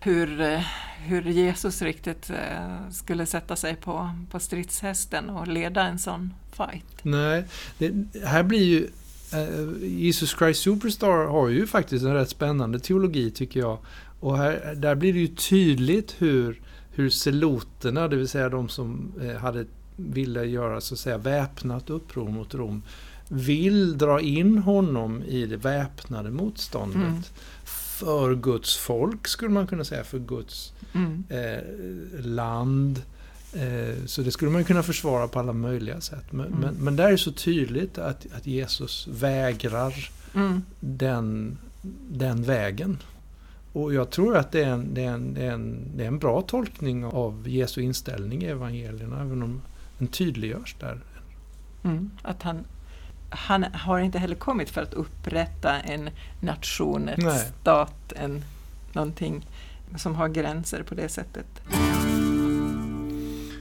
hur, hur Jesus riktigt eh, skulle sätta sig på, på stridshästen och leda en sån fight. Nej, det, här blir ju... eh, Jesus Christ Superstar har ju faktiskt en rätt spännande teologi tycker jag. Och här, där blir det ju tydligt hur, hur seloterna, det vill säga de som eh, hade ville göra så att säga väpnat uppror mot Rom, vill dra in honom i det väpnade motståndet. Mm. För Guds folk skulle man kunna säga, för Guds Mm. eh, land. Eh, så det skulle man kunna försvara på alla möjliga sätt. Men, Mm. men, men där är så tydligt att, att Jesus vägrar Mm. den, den vägen. Och jag tror att det är, en, det, är en, det, är en, det är en bra tolkning av Jesu inställning i evangelierna, även om den tydliggörs där. Mm. Att han, han har inte heller kommit för att upprätta en nation, Nej. stat, en, någonting som har gränser på det sättet.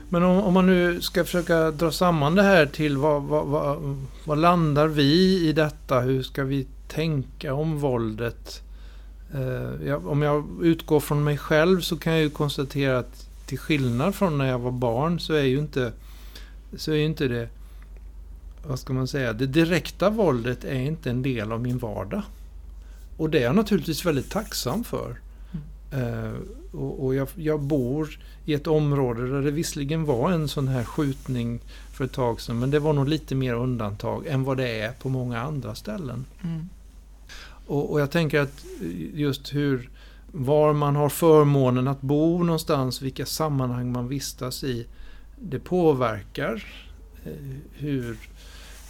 Men om, om man nu ska försöka dra samman det här till vad, vad, vad, vad landar vi i detta? Hur ska vi tänka om våldet? Eh, jag, om jag utgår från mig själv så kan jag ju konstatera att till skillnad från när jag var barn så är ju inte, så är inte det, vad ska man säga, det direkta våldet är inte en del av min vardag. Och det är jag naturligtvis väldigt tacksam för. Eh, och och jag, jag bor i ett område där det visserligen var en sån här skjutning för ett tag sedan, men det var nog lite mer undantag än vad det är på många andra ställen. Mm. Och, och jag tänker att just hur, var man har förmånen att bo någonstans, vilka sammanhang man vistas i, det påverkar eh, hur,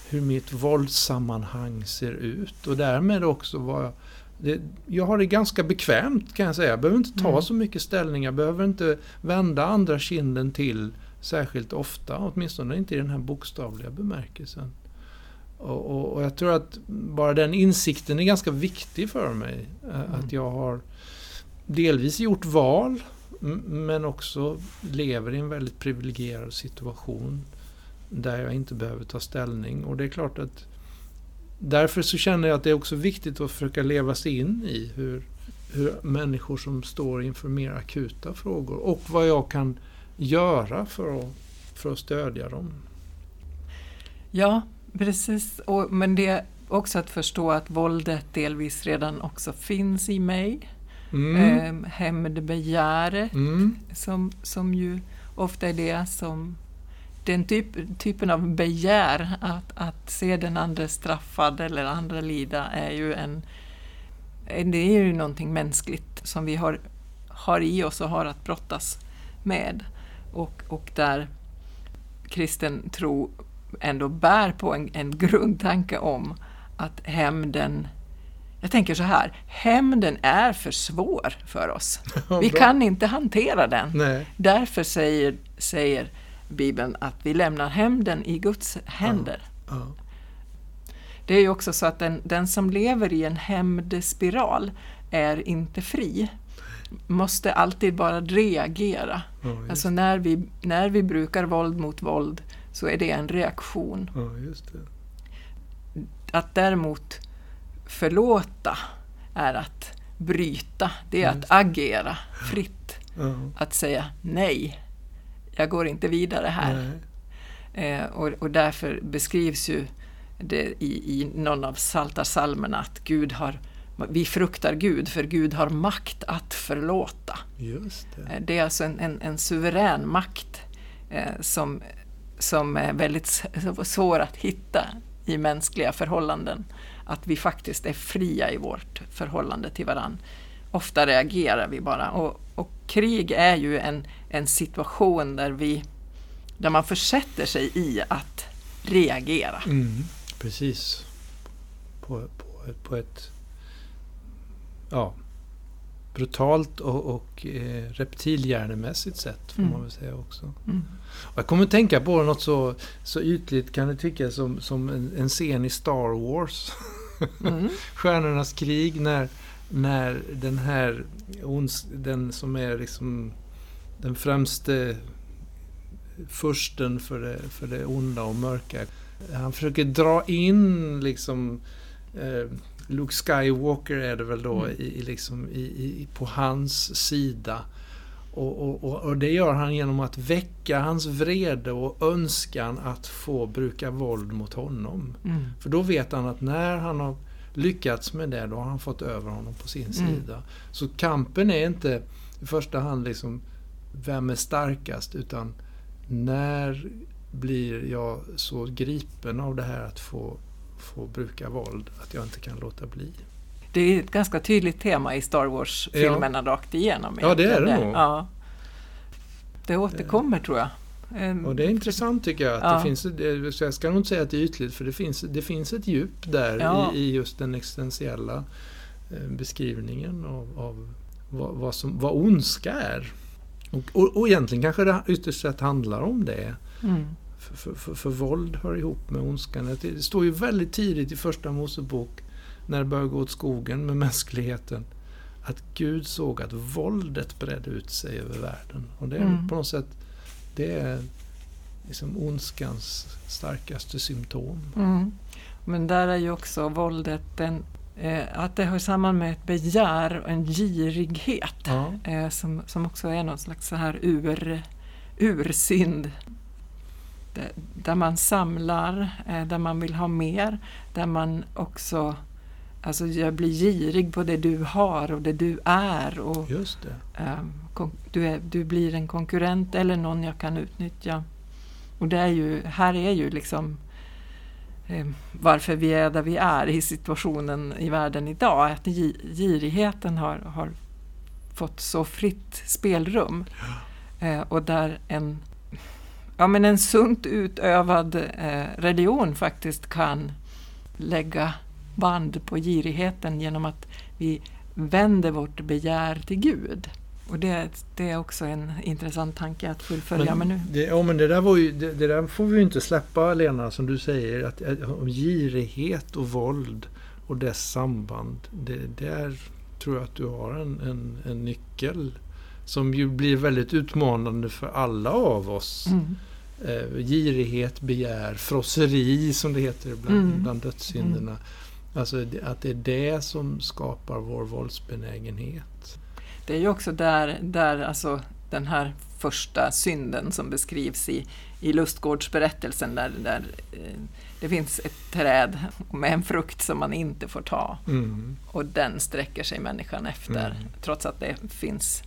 hur mitt våldssammanhang ser ut och därmed också vad, det, jag har det ganska bekvämt kan jag säga. Jag behöver inte ta Mm. så mycket ställning. Jag behöver inte vända andra kinden till särskilt ofta. Åtminstone inte i den här bokstavliga bemärkelsen. Och, och, och jag tror att bara den insikten är ganska viktig för mig. eh, Mm. Att jag har delvis gjort val men också lever i en väldigt privilegierad situation där jag inte behöver ta ställning. Och det är klart att därför så känner jag att det är också viktigt att försöka leva sig in i hur, hur människor som står inför mer akuta frågor och vad jag kan göra för att, för att stödja dem. Ja, precis. Och, men det är också att förstå att våldet delvis redan också finns i mig. Mm. Mm. Hämndbegäret Mm. som, som ju ofta är det som den typ, typen av begär att, att se den andra straffad eller andra lida är ju en det är ju någonting mänskligt som vi har, har i oss och har att brottas med. Och, och där kristen tro ändå bär på en, en grundtanke om att hämnden jag tänker så här, hämnden är för svår för oss. Ja, Vi kan inte hantera den. Nej. Därför säger, säger Bibeln att vi lämnar hämnden i Guds händer. Ja. Det är ju också så att den, den som lever i en hämndspiral är inte fri. Måste alltid bara reagera. Ja, Alltså när vi, när vi brukar våld mot våld så är det en reaktion. ja. Att däremot förlåta är att bryta, det är att Just agera fritt. Att säga nej, jag går inte vidare här. Eh, och, och därför beskrivs ju det i, i någon av psaltarpsalmerna att Gud har, vi fruktar Gud för Gud har makt att förlåta. Just det. Eh, Det är alltså en, en, en suverän makt eh, som, som är väldigt svår att hitta i mänskliga förhållanden. Att vi faktiskt är fria i vårt förhållande till varann. Ofta reagerar vi bara. Och, och krig är ju en, en situation där, vi, där man försätter sig i att reagera. Mm, precis. På, på, på ett ja, brutalt och, och eh, reptilhjärnemässigt sätt får Mm. man väl säga också. Mm. Och jag kommer att tänka på något så, så ytligt kan det tyckas som, som en, en scen i Star Wars. Mm. Stjärnornas krig när, när den här den som är liksom den främste försten för det, för det onda och mörka. Han försöker dra in liksom eh, Luke Skywalker är det väl då Mm. i, i liksom, i, i, på hans sida. Och, och, och, och det gör han genom att väcka hans vrede och önskan att få bruka våld mot honom. Mm. För då vet han att när han har lyckats med det, då har han fått över honom på sin Mm. sida. Så kampen är inte i första hand liksom vem är starkast, utan när blir jag så gripen av det här att få, få bruka våld att jag inte kan låta bli. Det är ett ganska tydligt tema i Star Wars-filmerna rakt igenom. Ja, det är det nog. Ja. Det återkommer tror jag. Ehm, Och det är intressant tycker jag. Att Ja. det finns, det- så jag ska nog inte säga att det är ytligt, för det finns, det finns ett djup där Ja. i, i just den existentiella eh, beskrivningen av, av vad, vad, som, vad ondska är. Och, och, och egentligen kanske det ytterst sett handlar om det. Mm. För, för, för, för våld hör ihop med ondskan. Det det står ju väldigt tidigt i Första Mosebok, när det börjar gå åt skogen med mänskligheten, att Gud såg att våldet bredde ut sig över världen. Och det är Mm. på något sätt det är liksom ondskans starkaste symptom. Mm. Men där är ju också våldet en, eh, att det hör samman med ett begär och en girighet Ja, eh, som, som också är någon slags så här ur, ursynd. Där, där man samlar, eh, där man vill ha mer, där man också Alltså jag blir girig på det du har och det du är. Och, just eh, du, är, du blir en konkurrent eller någon jag kan utnyttja. Och det är ju, här är ju liksom eh, varför vi är där vi är i situationen i världen idag. Att gi- girigheten har, har fått så fritt spelrum. Eh, och där en, ja, men en sunt utövad eh, religion faktiskt kan lägga band på girigheten genom att vi vänder vårt begär till Gud. Och det, det är också en intressant tanke att fullfölja. Men, men nu... det, ja, men det där, ju, det, det, där får vi ju inte släppa Lena, som du säger. Att, att, girighet och våld och dess samband. Det, där tror jag att du har en, en, en nyckel som ju blir väldigt utmanande för alla av oss. Mm. Eh, girighet, begär, frosseri som det heter bland, mm. bland dödssynderna. Mm. Alltså att det är det som skapar vår våldsbenägenhet. Det är ju också där, där alltså den här första synden som beskrivs i, i lustgårdsberättelsen där, där eh, det finns ett träd med en frukt som man inte får ta. Mm. Och den sträcker sig människan efter mm. trots att det finns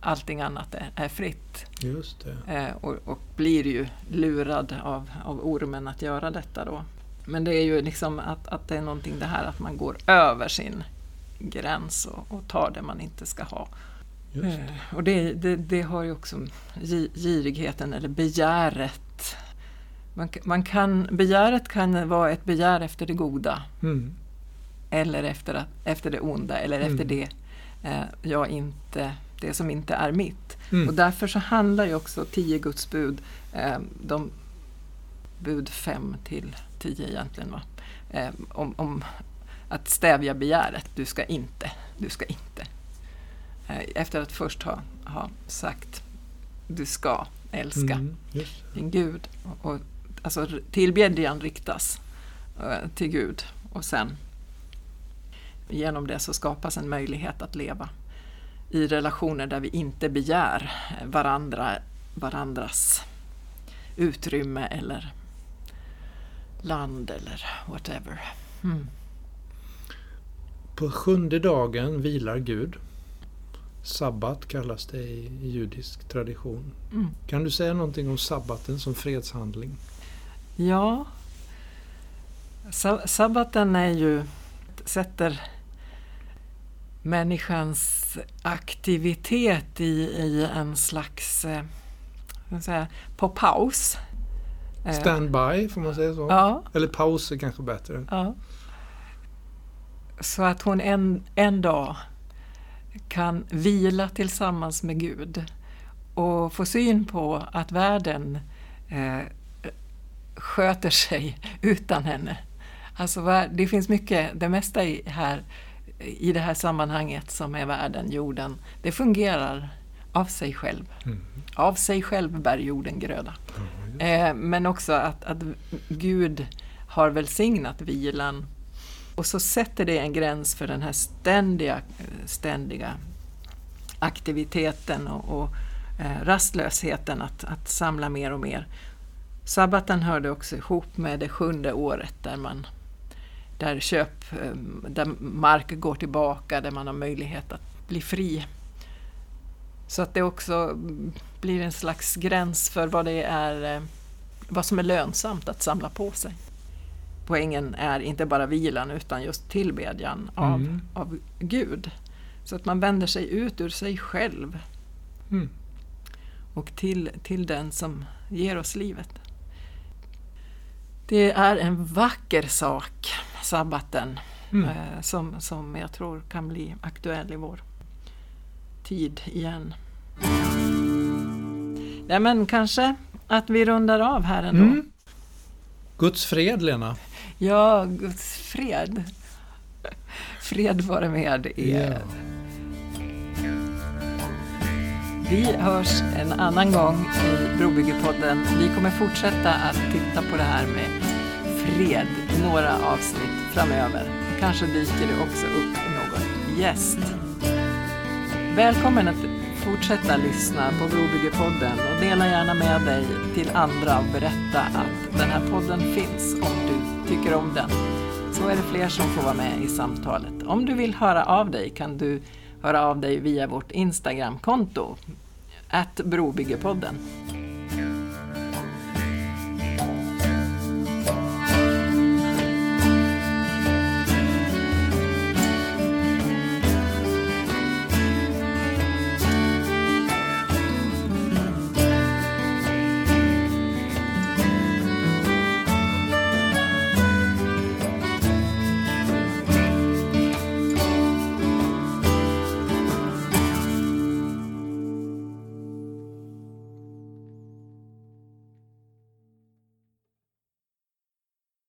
allting annat är, är fritt. Just eh, och, och, blir ju lurad av, av ormen att göra detta då. Men det är ju liksom att, att det är någonting det här att man går över sin gräns och, och tar det man inte ska ha. Eh, och det, det, det, har ju också girigheten eller begäret. Man, man, kan, begäret kan vara ett begär efter det goda. Mm. Eller efter, efter det onda eller mm. efter det eh, jag inte, det som inte är mitt. Mm. Och därför så handlar ju också tio Guds bud, eh, de bud fem till tio egentligen, va? Eh, om, om att stävja begäret. Du ska inte, du ska inte. Eh, efter att först ha, ha sagt du ska älska mm, din Gud. Och, och, alltså tillbedjan riktas uh, till Gud och sen genom det så skapas en möjlighet att leva i relationer där vi inte begär varandra, varandras utrymme eller land eller whatever. Mm. På sjunde dagen vilar Gud. Sabbat kallas det i judisk tradition. Mm. Kan du säga någonting om sabbaten som fredshandling? Ja, sabbaten är ju, sätter människans aktivitet i, i en slags, eh, säga, på paus. Eh, Standby, får man säga så? Ja. Eller paus är kanske bättre. Ja. Så att hon en, en dag kan vila tillsammans med Gud och få syn på att världen eh, sköter sig utan henne. Alltså det finns mycket, det mesta i, här, i det här sammanhanget som är världen, jorden, det fungerar av sig själv. Mm. Av sig själv bär jorden gröda. Mm. Eh, men också att, att Gud har välsignat vilan och så sätter det en gräns för den här ständiga, ständiga aktiviteten och, och eh, rastlösheten att, att samla mer och mer. Sabbaten hörde också ihop med det sjunde året där man där köp, eh, där mark går tillbaka, där man har möjlighet att bli fri. Så att det också blir en slags gräns för vad det är, eh, vad som är lönsamt att samla på sig poängen är inte bara vilan utan just tillbedjan av, mm. av Gud. Så att man vänder sig ut ur sig själv mm. och till, till den som ger oss livet. Det är en vacker sak, sabbaten, mm. eh, som, som jag tror kan bli aktuell i vår tid igen. Nej men kanske att vi rundar av här ändå. Mm. Guds fred, Lena. Ja, Guds fred. Fred vare med er. Yeah. Vi hörs en annan gång i Brobyggepodden. Vi kommer fortsätta att titta på det här med fred i några avsnitt framöver. Kanske dyker det också upp någon gäst. Välkommen att fortsätta lyssna på Brobyggepodden och dela gärna med dig till andra och berätta att den här podden finns om du tycker om den. Så är det fler som får vara med i samtalet. Om du vill höra av dig kan du höra av dig via vårt Instagramkonto, att Brobyggepodden.